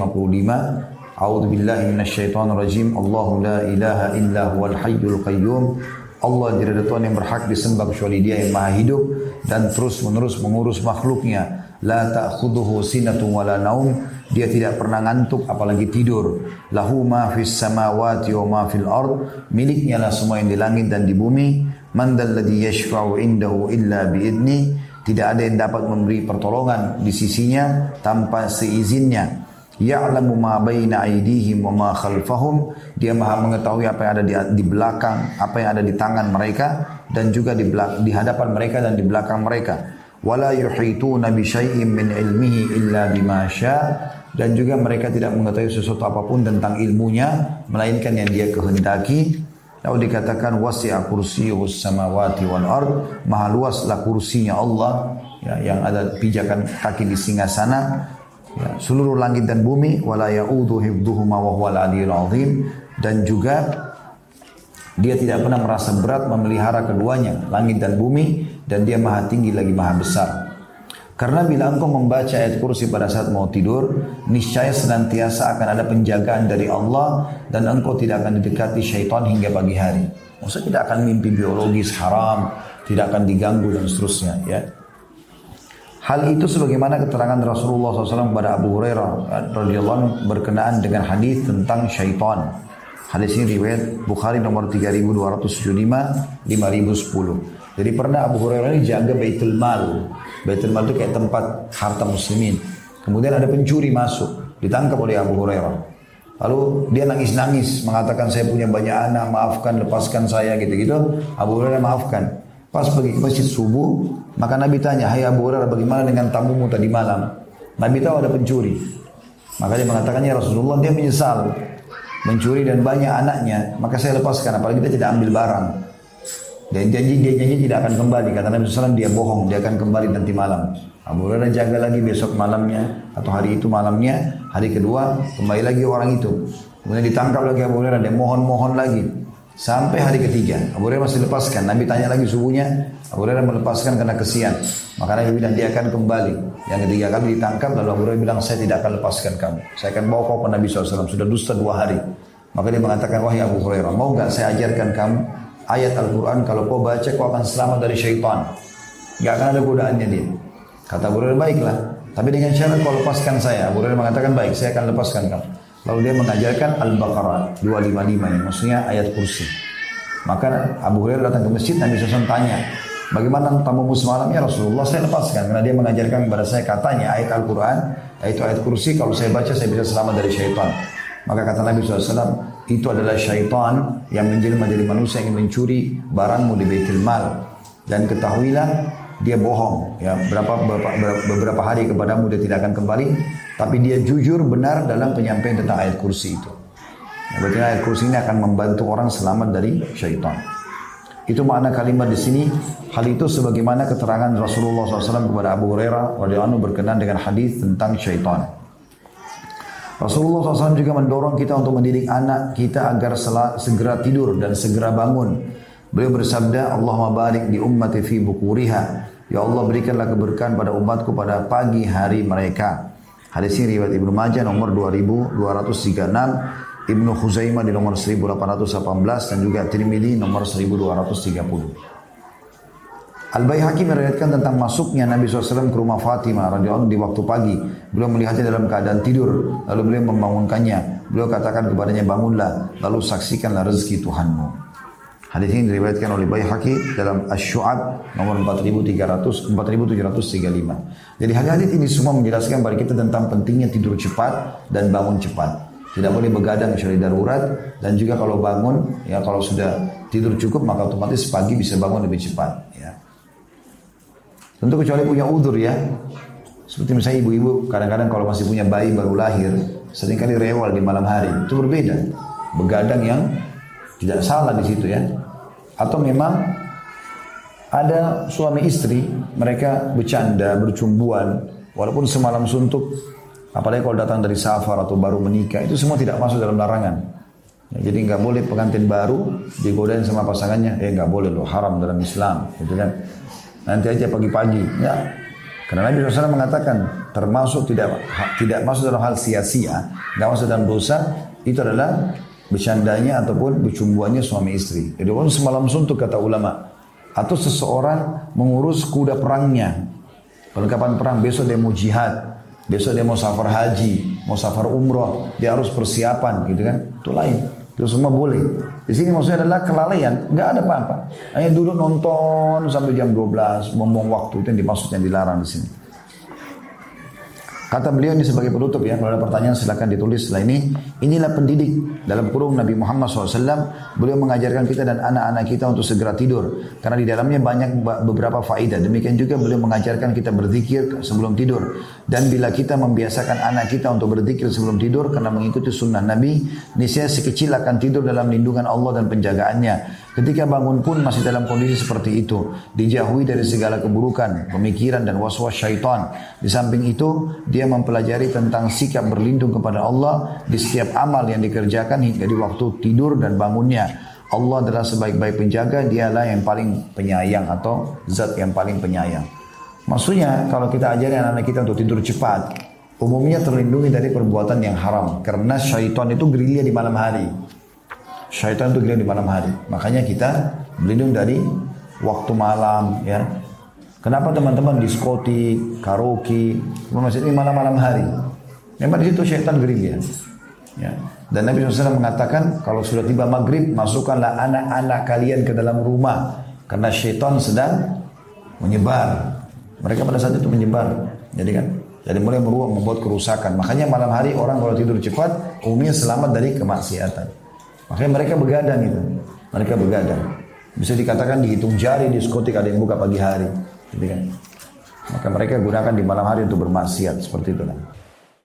A'udzu billahi minasyaitonir rajim. Allahu la ilaha illa huwal hayyul qayyum Allah tidak ada Tuhan yang berhak disembah kecuali Dia yang Maha Hidup dan terus menerus mengurus makhluknya. La ta'khudhuhu sinatun wala naum. Dia tidak pernah ngantuk apalagi tidur. Lahu ma fis samawati wa ma fil ard. Miliknya lah semua yang di langit dan di bumi. Man dalladhi yashfa'u indahu illa biidni. Tidak ada yang dapat memberi pertolongan di sisinya tanpa seizinnya. Ya'lamu ma baina aydihim wa ma khalfahum. Dia Maha mengetahui apa yang ada di, di belakang, apa yang ada di tangan mereka dan juga di belak, di hadapan mereka dan di belakang mereka. Wala yuhituna bi syai'in min ilmihi illa bima dan juga mereka tidak mengetahui sesuatu apa pun tentang ilmunya melainkan yang dia kehendaki lalu dikatakan wasi'a kursiyyus samawati wal ard. Maha luaslah kursinya Allah ya, yang ada pijakan kaki di singgasana ya, seluruh langit dan bumi. Wala ya'udhu hifdhuhuma wa huwal azim. Dan juga dia tidak pernah merasa berat memelihara keduanya langit dan bumi. Dan dia maha tinggi lagi maha besar karena bila engkau membaca ayat kursi pada saat mau tidur, niscaya senantiasa akan ada penjagaan dari Allah dan engkau tidak akan didekati syaitan hingga pagi hari. Maksudnya tidak akan mimpi biologis haram, tidak akan diganggu dan seterusnya. Ya. Hal itu sebagaimana keterangan Rasulullah SAW kepada Abu Hurairah radhiyallahu berkenaan dengan hadis tentang syaitan. Hadis ini riwayat Bukhari nomor 3275 5010. Jadi pernah Abu Hurairah ini jaga Baitul Mal. Baitul Mal itu kayak tempat harta muslimin. Kemudian ada pencuri masuk, ditangkap oleh Abu Hurairah. Lalu dia nangis-nangis mengatakan saya punya banyak anak, maafkan, lepaskan saya gitu-gitu. Abu Hurairah maafkan. Pas pergi ke masjid subuh, maka Nabi tanya, Hai Abu Hurairah bagaimana dengan tamumu tadi malam? Nabi tahu ada pencuri. Maka dia mengatakan, ya Rasulullah dia menyesal. Mencuri dan banyak anaknya, maka saya lepaskan, apalagi kita tidak ambil barang. Dan janji dia janji tidak akan kembali. Kata Nabi SAW dia bohong, dia akan kembali nanti malam. Abu Hurairah jaga lagi besok malamnya atau hari itu malamnya. Hari kedua kembali lagi orang itu. Kemudian ditangkap lagi Abu Hurairah, dia mohon-mohon lagi. Sampai hari ketiga, Abu Hurairah masih lepaskan. Nabi tanya lagi subuhnya, Abu Hurairah melepaskan karena kesian. Maka Nabi bilang dia akan kembali. Yang ketiga kali ditangkap, lalu Abu Hurairah bilang saya tidak akan lepaskan kamu. Saya akan bawa kau ke Nabi SAW. Sudah dusta dua hari. Maka dia mengatakan, wahai Abu Hurairah, mau nggak saya ajarkan kamu ayat Al-Quran kalau kau baca kau akan selamat dari syaitan. Gak akan ada godaannya dia. Kata Abu Hurairah baiklah. Tapi dengan syarat kau lepaskan saya. Abu Hurairah mengatakan baik saya akan lepaskan kamu. Lalu dia mengajarkan Al-Baqarah 255 ini. Maksudnya ayat kursi. Maka Abu Hurairah datang ke masjid Nabi SAW tanya. Bagaimana tamu semalam ya Rasulullah saya lepaskan karena dia mengajarkan kepada saya katanya ayat Al-Quran yaitu ayat kursi kalau saya baca saya bisa selamat dari syaitan. Maka kata Nabi SAW, itu adalah syaitan yang menjelma menjadi manusia yang mencuri barangmu di Baitul Mal. Dan ketahuilah dia bohong ya. Berapa beberapa, beberapa hari kepadamu dia tidak akan kembali tapi dia jujur benar dalam penyampaian tentang ayat kursi itu. Ya, berarti ayat kursi ini akan membantu orang selamat dari syaitan. Itu makna kalimat di sini. Hal itu sebagaimana keterangan Rasulullah SAW kepada Abu Hurairah radhiyallahu berkenan dengan hadis tentang syaitan Rasulullah SAW juga mendorong kita untuk mendidik anak kita agar segera tidur dan segera bangun. Beliau bersabda, Allahumma barik di ummati fi bukuriha. Ya Allah berikanlah keberkahan pada umatku pada pagi hari mereka. Hadis ini riwayat Ibnu Majah nomor 2236, Ibnu Khuzaimah di nomor 1818 dan juga Tirmidzi nomor 1230. Al-Baihaqi meriwayatkan tentang masuknya Nabi SAW ke rumah Fatimah radhiyallahu di waktu pagi. Beliau melihatnya dalam keadaan tidur, lalu beliau membangunkannya. Beliau katakan kepadanya, bangunlah, lalu saksikanlah rezeki Tuhanmu. Hadis ini diriwayatkan oleh Baihaqi dalam Asy-Syu'ab nomor 4300 4735. Jadi hadis ini semua menjelaskan kepada kita tentang pentingnya tidur cepat dan bangun cepat. Tidak boleh begadang kecuali darurat dan juga kalau bangun ya kalau sudah tidur cukup maka otomatis pagi bisa bangun lebih cepat. Tentu kecuali punya udur ya. Seperti misalnya ibu-ibu kadang-kadang kalau masih punya bayi baru lahir, sering kali rewel di malam hari. Itu berbeda. Begadang yang tidak salah di situ ya. Atau memang ada suami istri, mereka bercanda, bercumbuan, walaupun semalam suntuk, apalagi kalau datang dari safar atau baru menikah, itu semua tidak masuk dalam larangan. Ya, jadi nggak boleh pengantin baru digodain sama pasangannya, eh nggak boleh loh, haram dalam Islam, gitu kan. Nanti aja pagi-pagi. Ya. Karena Nabi SAW mengatakan termasuk tidak tidak masuk dalam hal sia-sia, nggak masuk dalam dosa, itu adalah bercandanya ataupun bercumbuannya suami istri. Jadi orang semalam suntuk kata ulama. Atau seseorang mengurus kuda perangnya. Perlengkapan perang besok dia mau jihad. Besok dia mau safar haji, mau safar umroh, dia harus persiapan gitu kan. Itu lain. Itu semua boleh. Di sini maksudnya adalah kelalaian, nggak ada apa-apa. Hanya duduk nonton sampai jam 12, ngomong waktu itu yang dimaksud yang dilarang di sini. Kata beliau ini sebagai penutup ya, kalau ada pertanyaan silakan ditulis setelah ini. Inilah pendidik dalam kurung Nabi Muhammad SAW. Beliau mengajarkan kita dan anak-anak kita untuk segera tidur. Karena di dalamnya banyak beberapa faedah. Demikian juga beliau mengajarkan kita berzikir sebelum tidur. Dan bila kita membiasakan anak kita untuk berzikir sebelum tidur karena mengikuti sunnah Nabi, niscaya sekecil akan tidur dalam lindungan Allah dan penjagaannya. Ketika bangun pun masih dalam kondisi seperti itu. Dijauhi dari segala keburukan, pemikiran dan waswas syaitan. Di samping itu, dia mempelajari tentang sikap berlindung kepada Allah di setiap amal yang dikerjakan hingga di waktu tidur dan bangunnya. Allah adalah sebaik-baik penjaga, dialah yang paling penyayang atau zat yang paling penyayang. Maksudnya kalau kita ajari anak-anak kita untuk tidur cepat, umumnya terlindungi dari perbuatan yang haram. Karena syaitan itu gerilya di malam hari. Syaitan itu gila di malam hari. Makanya kita berlindung dari waktu malam ya. Kenapa teman-teman diskotik, karaoke, masjid ini malam-malam hari? Memang di situ syaitan gerilya. Ya. Dan Nabi SAW mengatakan kalau sudah tiba maghrib masukkanlah anak-anak kalian ke dalam rumah karena syaitan sedang menyebar. Mereka pada saat itu menyebar. Jadi kan, jadi mulai meruang membuat kerusakan. Makanya malam hari orang kalau tidur cepat umumnya selamat dari kemaksiatan. Makanya mereka begadang itu. Mereka begadang. Bisa dikatakan dihitung jari di diskotik ada yang buka pagi hari. Gitu kan. Maka mereka gunakan di malam hari untuk bermaksiat seperti itu kan.